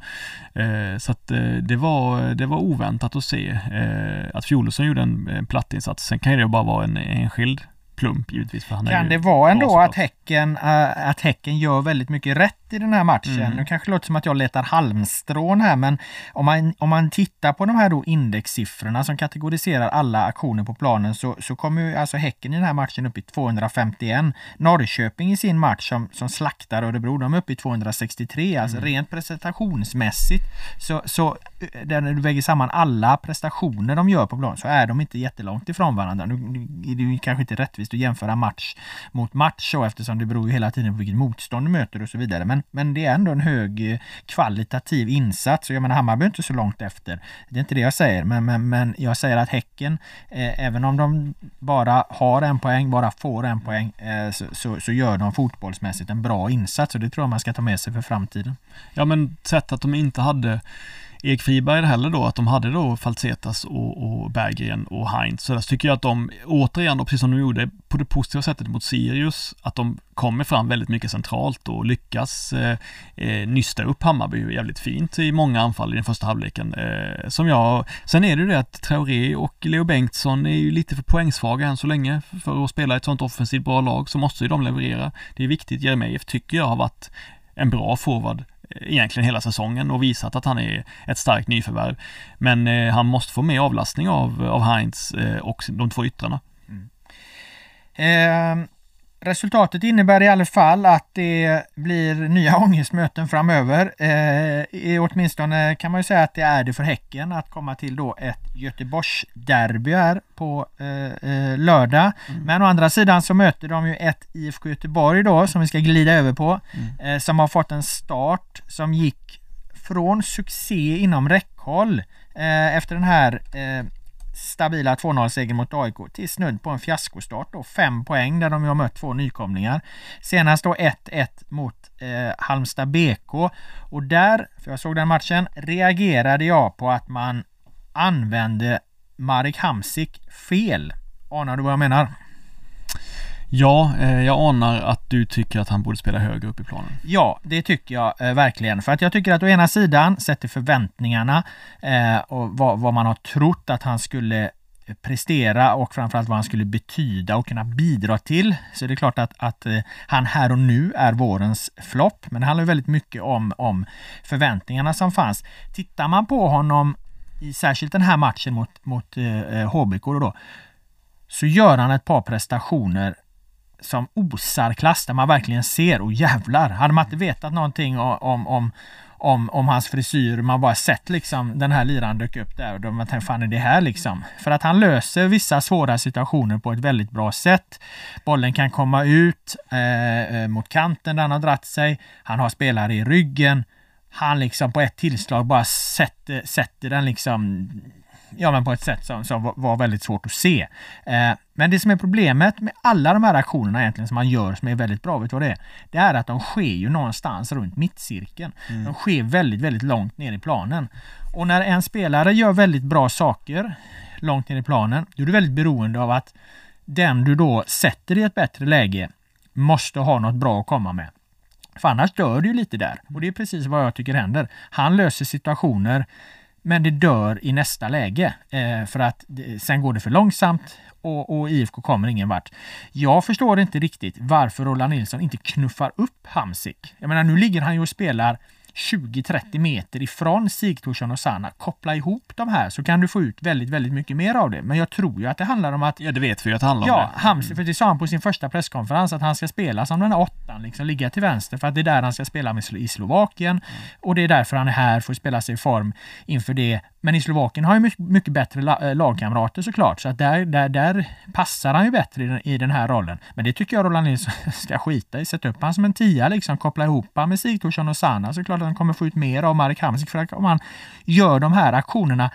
Eh, så att eh, det, var, det var oväntat att se eh, att Fjolosson gjorde en, en plattinsats. Sen kan ju det bara vara en enskild plump givetvis. För han kan det vara ändå att häcken, äh, att häcken gör väldigt mycket rätt i den här matchen? Mm. Nu kanske det låter som att jag letar halmstrån här men om man, om man tittar på de här då indexsiffrorna som kategoriserar alla aktioner på planen så, så kommer ju alltså Häcken i den här matchen upp i 251. Norrköping i sin match som, som slaktar Örebro, de är uppe i 263. Alltså mm. rent prestationsmässigt så, så när du väger samman alla prestationer de gör på planen så är de inte jättelångt ifrån varandra. Nu, nu är det ju kanske inte rättvist att jämföra match mot match så eftersom det beror ju hela tiden på vilket motstånd du möter och så vidare. Men, men det är ändå en hög eh, kvalitativ insats och jag menar Hammarby är inte så långt efter. Det är inte det jag säger men, men, men jag säger att Häcken eh, även om de bara har en poäng, bara får en poäng eh, så, så, så, gör de fotbollsmässigt en bra insats och det tror jag man ska ta med sig för framtiden. Ja men sett att de inte hade Erik Friberg heller då, att de hade då Falsetas och, och Berggren och Heinz. Så där tycker jag att de, återigen då, precis som de gjorde på det positiva sättet mot Sirius, att de kommer fram väldigt mycket centralt och lyckas eh, eh, nysta upp Hammarby jävligt fint i många anfall i den första halvleken. Eh, som jag, sen är det ju det att Traoré och Leo Bengtsson är ju lite för poängsvaga än så länge för att spela ett sånt offensivt bra lag så måste ju de leverera. Det är viktigt. Jeremejeff tycker jag har varit en bra forward egentligen hela säsongen och visat att han är ett starkt nyförvärv. Men eh, han måste få mer avlastning av, av Heinz eh, och de två yttrarna. Mm. Eh, Resultatet innebär i alla fall att det blir nya ångestmöten framöver. Eh, åtminstone kan man ju säga att det är det för Häcken att komma till då ett Göteborgsderby här på eh, eh, lördag. Mm. Men å andra sidan så möter de ju ett IFK Göteborg då som vi ska glida över på. Mm. Eh, som har fått en start som gick från succé inom räckhåll eh, efter den här eh, stabila 2-0-seger mot AIK till snudd på en fiaskostart då. Fem poäng där de har mött två nykomlingar. Senast då 1-1 mot eh, Halmstad BK. Och där, för jag såg den matchen, reagerade jag på att man använde Marek Hamsik fel. Anar du vad jag menar? Ja, eh, jag anar att du tycker att han borde spela högre upp i planen. Ja, det tycker jag eh, verkligen. För att jag tycker att å ena sidan sett till förväntningarna eh, och vad, vad, man har trott att han skulle eh, prestera och framförallt vad han skulle betyda och kunna bidra till. Så det är klart att, att eh, han här och nu är vårens flopp. Men det handlar väldigt mycket om, om förväntningarna som fanns. Tittar man på honom i särskilt den här matchen mot, mot eh, HBK då, så gör han ett par prestationer som osar klass där man verkligen ser och jävlar. Hade man inte vetat någonting om, om, om, om hans frisyr, man bara sett liksom den här liran dök upp där och då man tänkte fan är det här liksom? För att han löser vissa svåra situationer på ett väldigt bra sätt. Bollen kan komma ut eh, eh mot kanten där han har dratt sig. Han har spelare i ryggen. Han liksom på ett tillslag bara sätter, sätter den liksom ja, men på ett sätt som, som var väldigt svårt att se. Eh, men det som är problemet med alla de här aktionerna egentligen som man gör som är väldigt bra, vet du vad det är? Det är att de sker ju någonstans runt mittcirkeln. Mm. De sker väldigt, väldigt långt ner i planen. Och när en spelare gör väldigt bra saker långt ner i planen, då är du väldigt beroende av att den du då sätter i ett bättre läge måste ha något bra att komma med. För annars dör du ju lite där. Och det är precis vad jag tycker händer. Han löser situationer men det dör i nästa läge eh, för att sen går det för långsamt och, och, IFK kommer ingen vart. Jag förstår inte riktigt varför Roland Nilsson inte knuffar upp Hamsik. Jag menar nu ligger han ju och spelar 20-30 meter ifrån Sigthorsson och Sanna. Koppla ihop de här så kan du få ut väldigt, väldigt mycket mer av det. Men jag tror ju att det handlar om att... Ja, det vet vi ju att det handlar om. Ja, Hamsik, mm. för det sa han på sin första presskonferens att han ska spela som den här åttan, liksom ligga till vänster för att det är där han ska spela med i Slovakien. Mm. Och det är därför han är här, får spela sig i form inför det men i Slovakien har han mycket, mycket bättre eh, lagkamrater såklart, så att där, där, där passar han ju bättre i den, i den här rollen. Men det tycker jag Roland Nilsson ska skita i. Sätta upp han som en tia, liksom koppla ihop han med Sigthorsson och Sanna så klart att han kommer få ut mer av Marek Hamsik. För om han gör de här aktionerna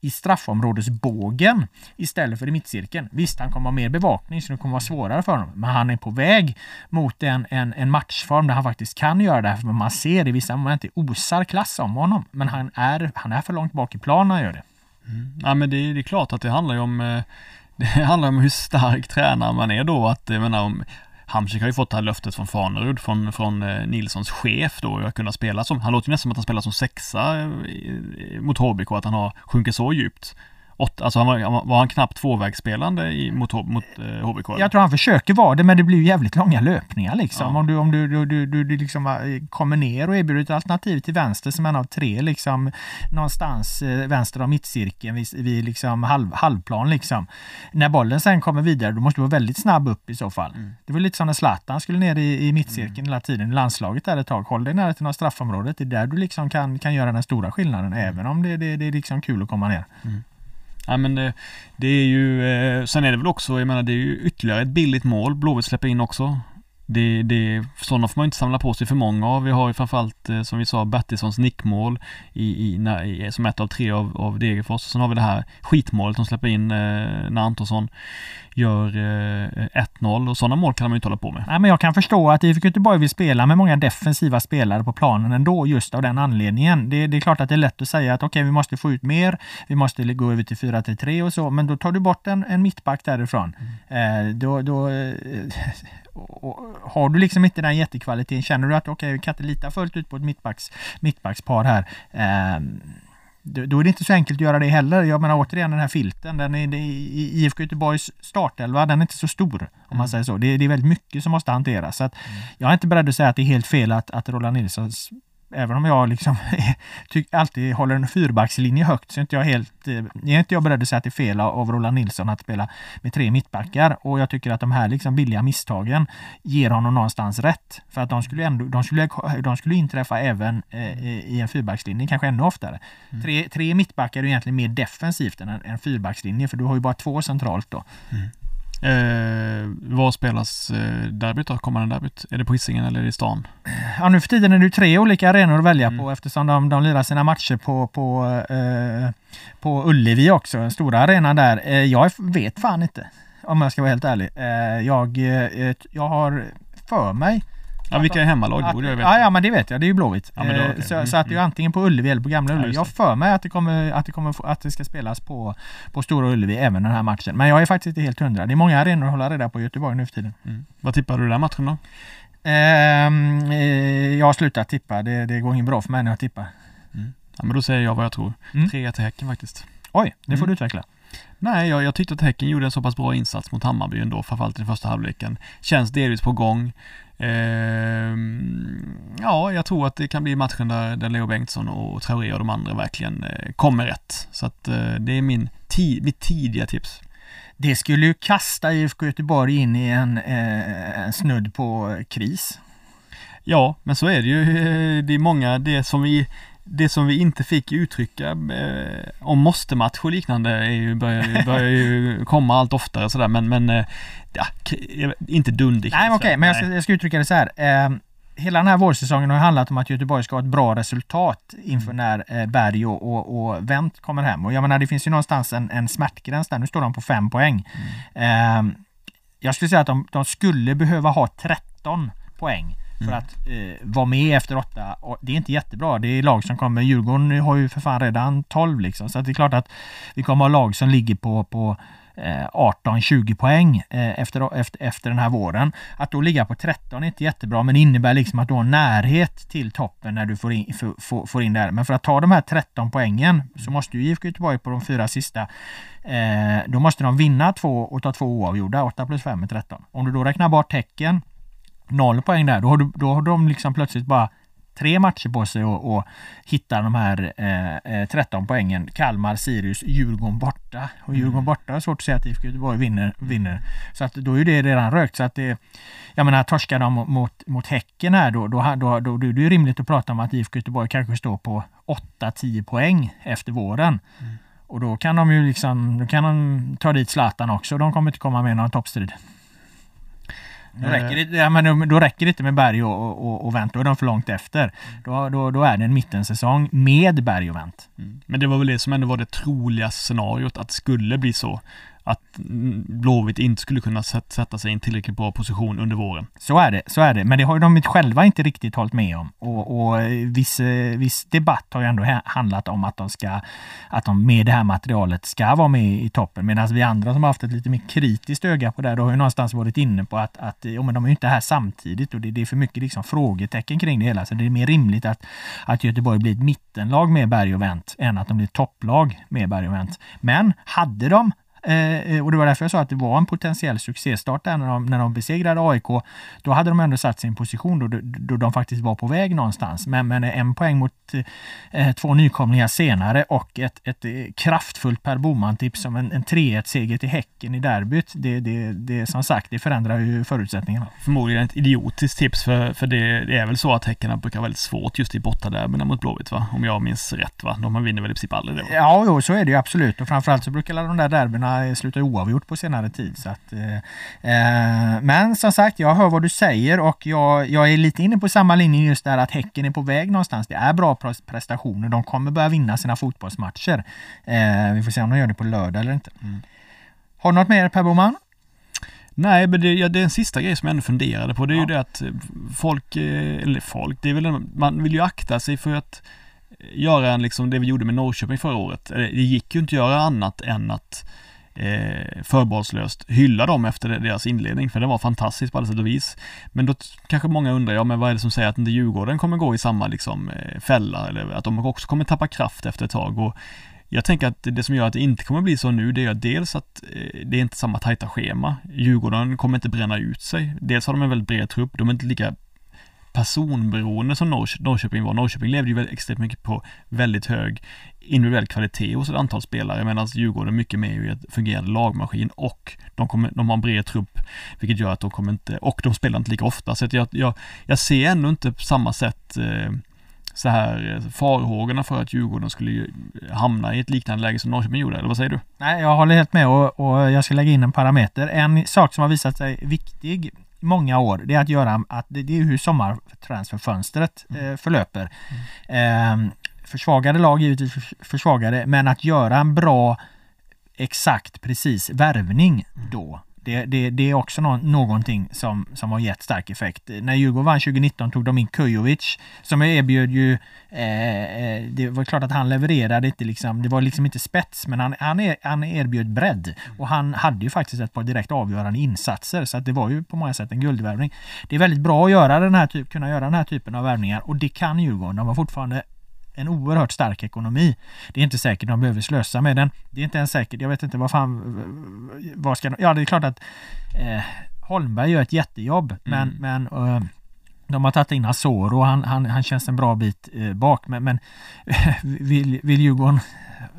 i straffområdesbågen istället för i mittcirkeln. Visst, han kommer ha mer bevakning så det kommer vara svårare för honom. Men han är på väg mot en, en, en matchform där han faktiskt kan göra det. Här, för man ser i vissa moment det osar klass om honom. Men han är, han är för långt bak i planen när han gör det. Mm. Ja, men det, det, är klart att det handlar ju om eh, det handlar om hur stark tränare man är då. Att, jag menar, om, Hamsik har ju fått det här löftet från Fanerud, från, från eh, Nilssons chef då, att kunna spela som, han låter ju nästan som att han spelar som sexa eh, mot HBK, att han har sjunkit så djupt åtta, alltså han var, var han knappt tvåvägsspelande i, mot, mot eh, HBK? Jag tror han försöker vara det men det blir ju jävligt långa löpningar liksom. Ja. Om du, om du, du, du, du, du liksom eh, kommer ner och erbjuder ett alternativ till vänster som en av tre liksom någonstans eh, vänster av mittcirkeln vid, vid liksom halv, halvplan liksom. När bollen sen kommer vidare då måste du vara väldigt snabb upp i så fall. Mm. Det var lite som när Zlatan skulle ner i, i mittcirkeln mm. hela tiden i landslaget där ett tag. Håll dig nära till något straffområdet. Det är där du liksom kan, kan göra den stora skillnaden mm. även om det, det, det är liksom kul att komma ner. Mm. Ja men det, det är ju, eh, sen är det väl också, jag menar det är ju ytterligare ett billigt mål Blåvitt släpper in också. Det, det, sådana får man inte samla på sig för många av. Vi har ju framförallt eh, som vi sa Bertilssons nickmål i, i, som ett av tre av, av Degerfors. Sen har vi det här skitmålet som släpper in eh, när Antonsson gör eh, 1-0 och sådana mål kan man ju inte hålla på med. Nej, men jag kan förstå att IFK Göteborg vill spela med många defensiva spelare på planen ändå just av den anledningen. Det, det är klart att det är lätt att säga att okej, okay, vi måste få ut mer. Vi måste gå över till 4-3 och så, men då tar du bort en, en mittback därifrån. Mm. Eh, då, då eh, och har du liksom inte den jättekvaliteten, känner du att okej, okay, vi kan inte lita fullt ut på ett mittbacks, mittbackspar här. Eh, då är det inte så enkelt att göra det heller. Jag menar återigen den här filten, den är, i IFK Göteborgs startelva, den är inte så stor om man mm. säger så. Det, det, är väldigt mycket som måste hanteras. Så att mm. Jag är inte beredd att säga att det är helt fel att, att Roland Nilssons även om jag liksom alltid håller en fyrbackslinje högt så är inte jag helt, eh, är inte jag beredd att säga att det är fel av Roland Nilsson att spela med tre mittbackar. Och jag tycker att de här liksom billiga misstagen ger honom någonstans rätt. För att de skulle, ändå, de skulle, de skulle inträffa även eh, i en fyrbackslinje, kanske ännu oftare. Mm. Tre, tre mittbackar är egentligen mer defensivt än en, en fyrbackslinje, för du har ju bara två centralt då. Mm. Eh, var spelas eh, derbyt då? Kommande derbyt? Är det på Hisingen eller är det i stan? Ja, nu för tiden är det tre olika arenor att välja Mm. på eftersom de, de lirar sina matcher på, på, eh, på Ullevi också, den stora arenan där. Eh, jag vet fan inte, om jag ska vara helt ärlig. Eh, jag, eh, jag har för mig Ja, vilka är hemmalag? Att, borde jag veta. ja, ja, men det vet jag. Det är ju Blåvitt. Ja, då- Eh, okej. så, Mm, så att det är ju antingen på Ullevi eller på Gamla Ja, Ullevi. just jag för mig att det kommer, att det, kommer att det ska spelas på, på Stora Ullevi även den här matchen. Men jag är faktiskt inte helt hundra. Det är många arenor att hålla reda på i Göteborg nu för tiden. Mm. Vad tippar du den matchen då? Ehm, eh, jag har slutat tippa. Det, det går inget bra för mig när jag tippar. Ja, men då säger jag vad jag tror. Mm. 3 till Häcken faktiskt. Oj, det får Mm. du utveckla. Nej, jag, jag tyckte att Häcken gjorde en så pass bra insats mot Hammarby ändå, framförallt i den första halvleken. Känns delvis på gång. Ehm, ja, jag tror att det kan bli matchen där, där Leo Bengtsson och Traoré och de andra verkligen eh, kommer rätt. Så att eh, det är min ti- mitt tidiga tips. Det skulle ju kasta IFK Göteborg in i en, eh, en snudd på kris. Ja, men så är det ju. Eh, Det är många, det som vi det som vi inte fick uttrycka eh, om måste-match och liknande är ju, börjar, börjar ju komma allt oftare sådär men, men eh, ja, k- inte dunderkris. Nej, okej, men jag ska, jag ska uttrycka det så här. Eh, hela den här vårsäsongen har handlat om att Göteborg ska ha ett bra resultat inför när eh, Berg och, och, och Wendt kommer hem. Och jag menar, det finns ju någonstans en, en smärtgräns där. Nu står de på fem poäng. Eh, jag skulle säga att de, de skulle behöva ha 13 poäng för Mm. att eh, vara med efter åtta. Och det är inte jättebra. Det är lag som kommer. Djurgården har ju för fan redan 12 liksom. Så det är klart att vi kommer ha lag som ligger på, på Eh, 18-20 poäng eh, efter, efter, efter den här våren. Att då ligga på 13 är inte jättebra men det innebär liksom att du har närhet till toppen när du får in, får, får, in där. Men för att ta de här 13 poängen så måste ju IFK Göteborg på de fyra sista eh, då måste de vinna två och ta två oavgjorda. 8 plus 5 är 13. Om du då räknar bort tecken, noll poäng där, då har, du, då har de liksom plötsligt bara tre matcher på sig och, och hitta de här eh, eh, 13 poängen. Kalmar, Sirius, Djurgården borta. Och Djurgården borta är svårt att säga att IFK Göteborg vinner, vinner. Så att då är det redan rökt. Så att det, jag menar, torskar de mot, mot, mot Häcken här då, då, då, då, då är det ju rimligt att prata om att IFK Göteborg kanske står på 8-10 poäng efter våren. Och då kan de ju liksom, då kan de ta dit Zlatan också. De kommer inte komma med någon toppstrid. Då räcker, det, ja, men då, räcker det inte med Berg och, och, och Wendt, då är de för långt efter. Då, då, då är det en mittensäsong med Berg och Wendt. Mm. Men det var väl det som ändå var det troliga scenariot att det skulle bli så. Att Blåvitt inte skulle kunna sätta sig i en tillräckligt bra position under våren. Så är det, så är det. Men det har ju de själva inte riktigt hållit med om. Och, och eh, viss, eh, viss debatt har ju ändå handlat om att de ska, att de med det här materialet ska vara med i toppen. Medan vi andra som har haft ett lite mer kritiskt öga på det, här, då har ju någonstans varit inne på att, att ja, men de är ju inte här samtidigt och det, det är för mycket liksom frågetecken kring det hela. Så det är mer rimligt att, att Göteborg blir ett mittenlag med Berg och vänt än att de blir ett topplag med Berg och vänt. Men hade de Eh, och det var därför jag sa att det var en potentiell succéstart där när de, när de besegrade AIK. Då hade de ändå satt en position då, då, de faktiskt var på väg någonstans. Men, men en poäng mot eh, två nykomlingar senare och ett, ett eh, kraftfullt Per Boman-tips som en, en 3-1-seger till Häcken i derbyt. Det, det, det som sagt, det förändrar ju förutsättningarna. Förmodligen ett idiotiskt tips för, för det, det är väl så att Häckarna brukar ha väldigt svårt just i bortaderbyna mot Blåvitt va? Om jag minns rätt va? De vinner väl i princip aldrig det va? Ja, jo, så är det ju absolut. Och framförallt så brukar de där derbyna sluta oavgjort på senare tid. Så att, eh, eh, men som sagt, jag hör vad du säger och jag, jag är lite inne på samma linje just där att Häcken är på väg någonstans. Det är bra pres- prestationer. De kommer börja vinna sina fotbollsmatcher. Eh, vi får se om de gör det på lördag eller inte. Mm. Har du något mer Per Boman? Nej, men det, ja, det är en sista grej som jag ändå funderade på. Det är Ja. ju det att eh, folk, eh, eller folk, det är väl, en- man vill ju akta sig för att göra en, liksom det vi gjorde med Norrköping förra året. Eh, Det gick ju inte att göra annat än att eh, förbehållslöst hylla dem efter deras inledning, för det var fantastiskt på alla sätt och vis. Men då kanske många undrar, ja men vad är det som säger att inte Djurgården kommer gå i samma liksom eh, fälla, eller att de också kommer tappa kraft efter ett tag. Och jag tänker att det som gör att det inte kommer bli så nu, det är dels att eh, det är inte samma tajta schema. Djurgården kommer inte bränna ut sig. Dels har de en väldigt bred trupp, de är inte lika personberoende som Norrkö- Norrköping var. Norrköping levde ju väldigt, extremt mycket på väldigt hög individuell kvalitet hos ett antal spelare medan Djurgården mycket mer är ett fungerande lagmaskin och de, kommer, de har en bred trupp vilket gör att de kommer inte, och de spelar inte lika ofta så att jag, jag, jag ser ändå inte på samma sätt eh, så här farhågorna för att Djurgården skulle ju hamna i ett liknande läge som Norrköping gjorde, eller vad säger du? Nej, jag håller helt med och, och jag ska lägga in en parameter. En sak som har visat sig viktig många år, det är att göra att det, det är hur sommartransferfönstret eh, förlöper. Eh, försvagade lag givetvis försvagade, men att göra en bra exakt precis värvning då det, det, det är också no någonting som, som har gett stark effekt. När Djurgården vann 2019 tog de in Kujovic som erbjöd ju eh, eh, Det var klart att han levererade inte liksom, det var liksom inte spets men han, han, er, han erbjöd bredd och han hade ju faktiskt ett par direkt avgörande insatser så att det var ju på många sätt en guldvärvning. Det är väldigt bra att göra den här typ, kunna göra den här typen av värvningar och det kan Djurgården. De har fortfarande en oerhört stark ekonomi. Det är inte säkert de behöver slösa med den. Det är inte ens säkert, jag vet inte vad fan, vad ska Ja, det är klart att eh, Holmberg gör ett jättejobb, men, mm. men eh, de har tagit in Asoro, han, han, han känns en bra bit eh, bak, men, men vill, vill Djurgården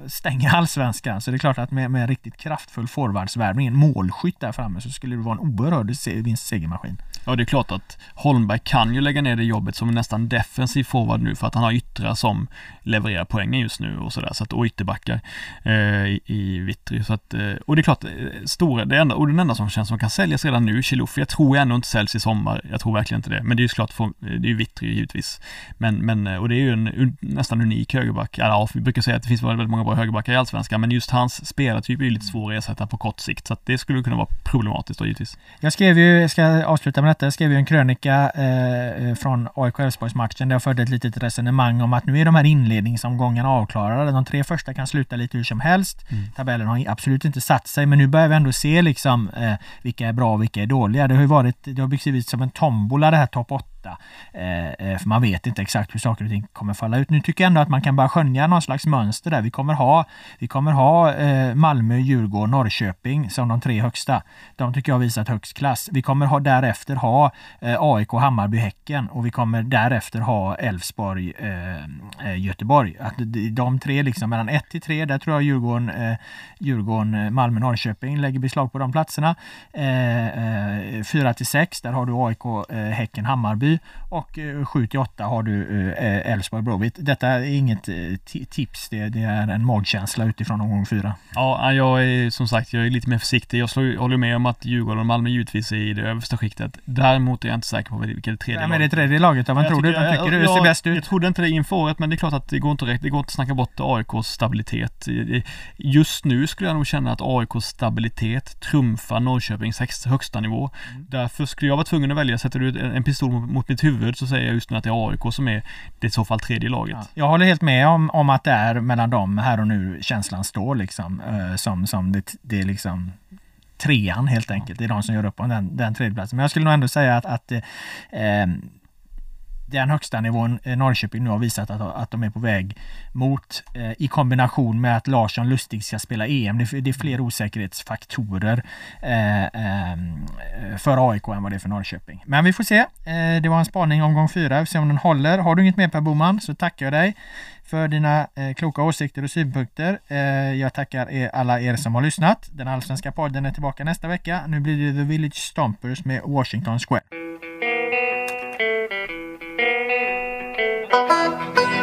stänga allsvenskan så det är klart att med, med riktigt kraftfull forwardsvärvning, en målskytt där framme så skulle det vara en oerhörd vinstsegermaskin. Ja, det är klart att Holmberg kan ju lägga ner det jobbet som nästan defensiv forward nu för att han har yttrar som levererar poängen just nu och sådär. Så att, och ytterbackar eh, i, i Vittry. Så att, eh, och det är klart, eh, stora, det enda, och den enda som känns som kan säljas redan nu, Chilufya, jag tror ändå inte säljs i sommar. Jag tror verkligen inte det. Men det är ju såklart, det är ju Vittry givetvis. Men, men, eh, och det är ju en un, nästan unik högerback. Ja, vi brukar säga att det finns väldigt många bra högerbackar i Allsvenskan, men just hans spelartyp är ju lite svår att ersätta på kort sikt. Så att det skulle kunna vara problematiskt då givetvis. Jag skrev ju, jag ska avsluta med jag skrev ju en krönika eh, från AIK Elfsborgs matchen där jag förde ett litet resonemang om att nu är de här inledningsomgångarna avklarade. De tre första kan sluta lite hur som helst. Mm. Tabellen har absolut inte satt sig men nu börjar vi ändå se liksom eh, vilka är bra och vilka är dåliga. Det har ju varit, det har ut som en tombola det här topp 8 detta. Eh, eh, för man vet inte exakt hur saker och ting kommer falla ut. Nu tycker jag ändå att man kan börja skönja någon slags mönster där. Vi kommer ha, vi kommer ha eh, Malmö, Djurgården, Norrköping som de tre högsta. De tycker jag har visat högst klass. Vi kommer ha, därefter ha eh, AIK, Hammarby, Häcken och vi kommer därefter ha Elfsborg, eh, eh Göteborg. Att de tre liksom mellan 1 till 3, där tror jag Djurgården, eh, Djurgården eh, Malmö, Norrköping lägger beslag på de platserna. 4 till 6, där har du AIK, Häcken, Hammarby och 7 till 8 har du eh, Elfsborg Bråvitt. Detta är inget eh, tips, det, det, är en magkänsla utifrån omgång 4. Ja, jag är som sagt jag är lite mer försiktig. Jag slår, håller med om att Djurgården och Malmö givetvis är i det översta skiktet. Däremot är jag inte säker på vilket tredje laget är. det tredje laget? Vem tror du? Vem tycker du ser bäst ut? Jag trodde inte det inför året, men det är klart att det går inte rätt. Det går inte att snacka bort AIKs stabilitet. Just nu skulle jag nog känna att AIKs stabilitet trumfar Norrköpings högsta nivå. Mm. Därför skulle jag vara tvungen att välja, sätter du en pistol mot mot mitt huvud så säger jag just nu att det är AIK som är det i så fall tredje laget. Ja, jag håller helt med om, om att det är mellan dem här och nu känslan står liksom. Eh, som, som det, det är liksom trean helt enkelt. Det är de som gör upp om den, den tredjeplatsen. Men jag skulle nog ändå säga att, att eh, den högsta nivån eh, Norrköping nu har visat att, att de är på väg mot eh, i kombination med att Larsson Lustig ska spela EM. Det, är fler osäkerhetsfaktorer eh, för AIK än vad det är för Norrköping. Men vi får se. Det var en spaning omgång fyra. Vi får se om den håller. Har du inget mer Per Boman så tackar jag dig för dina kloka åsikter och synpunkter. jag tackar er, alla er som har lyssnat. Den allsvenska podden är tillbaka nästa vecka. Nu blir det The Village Stompers med Washington Square. Thank you.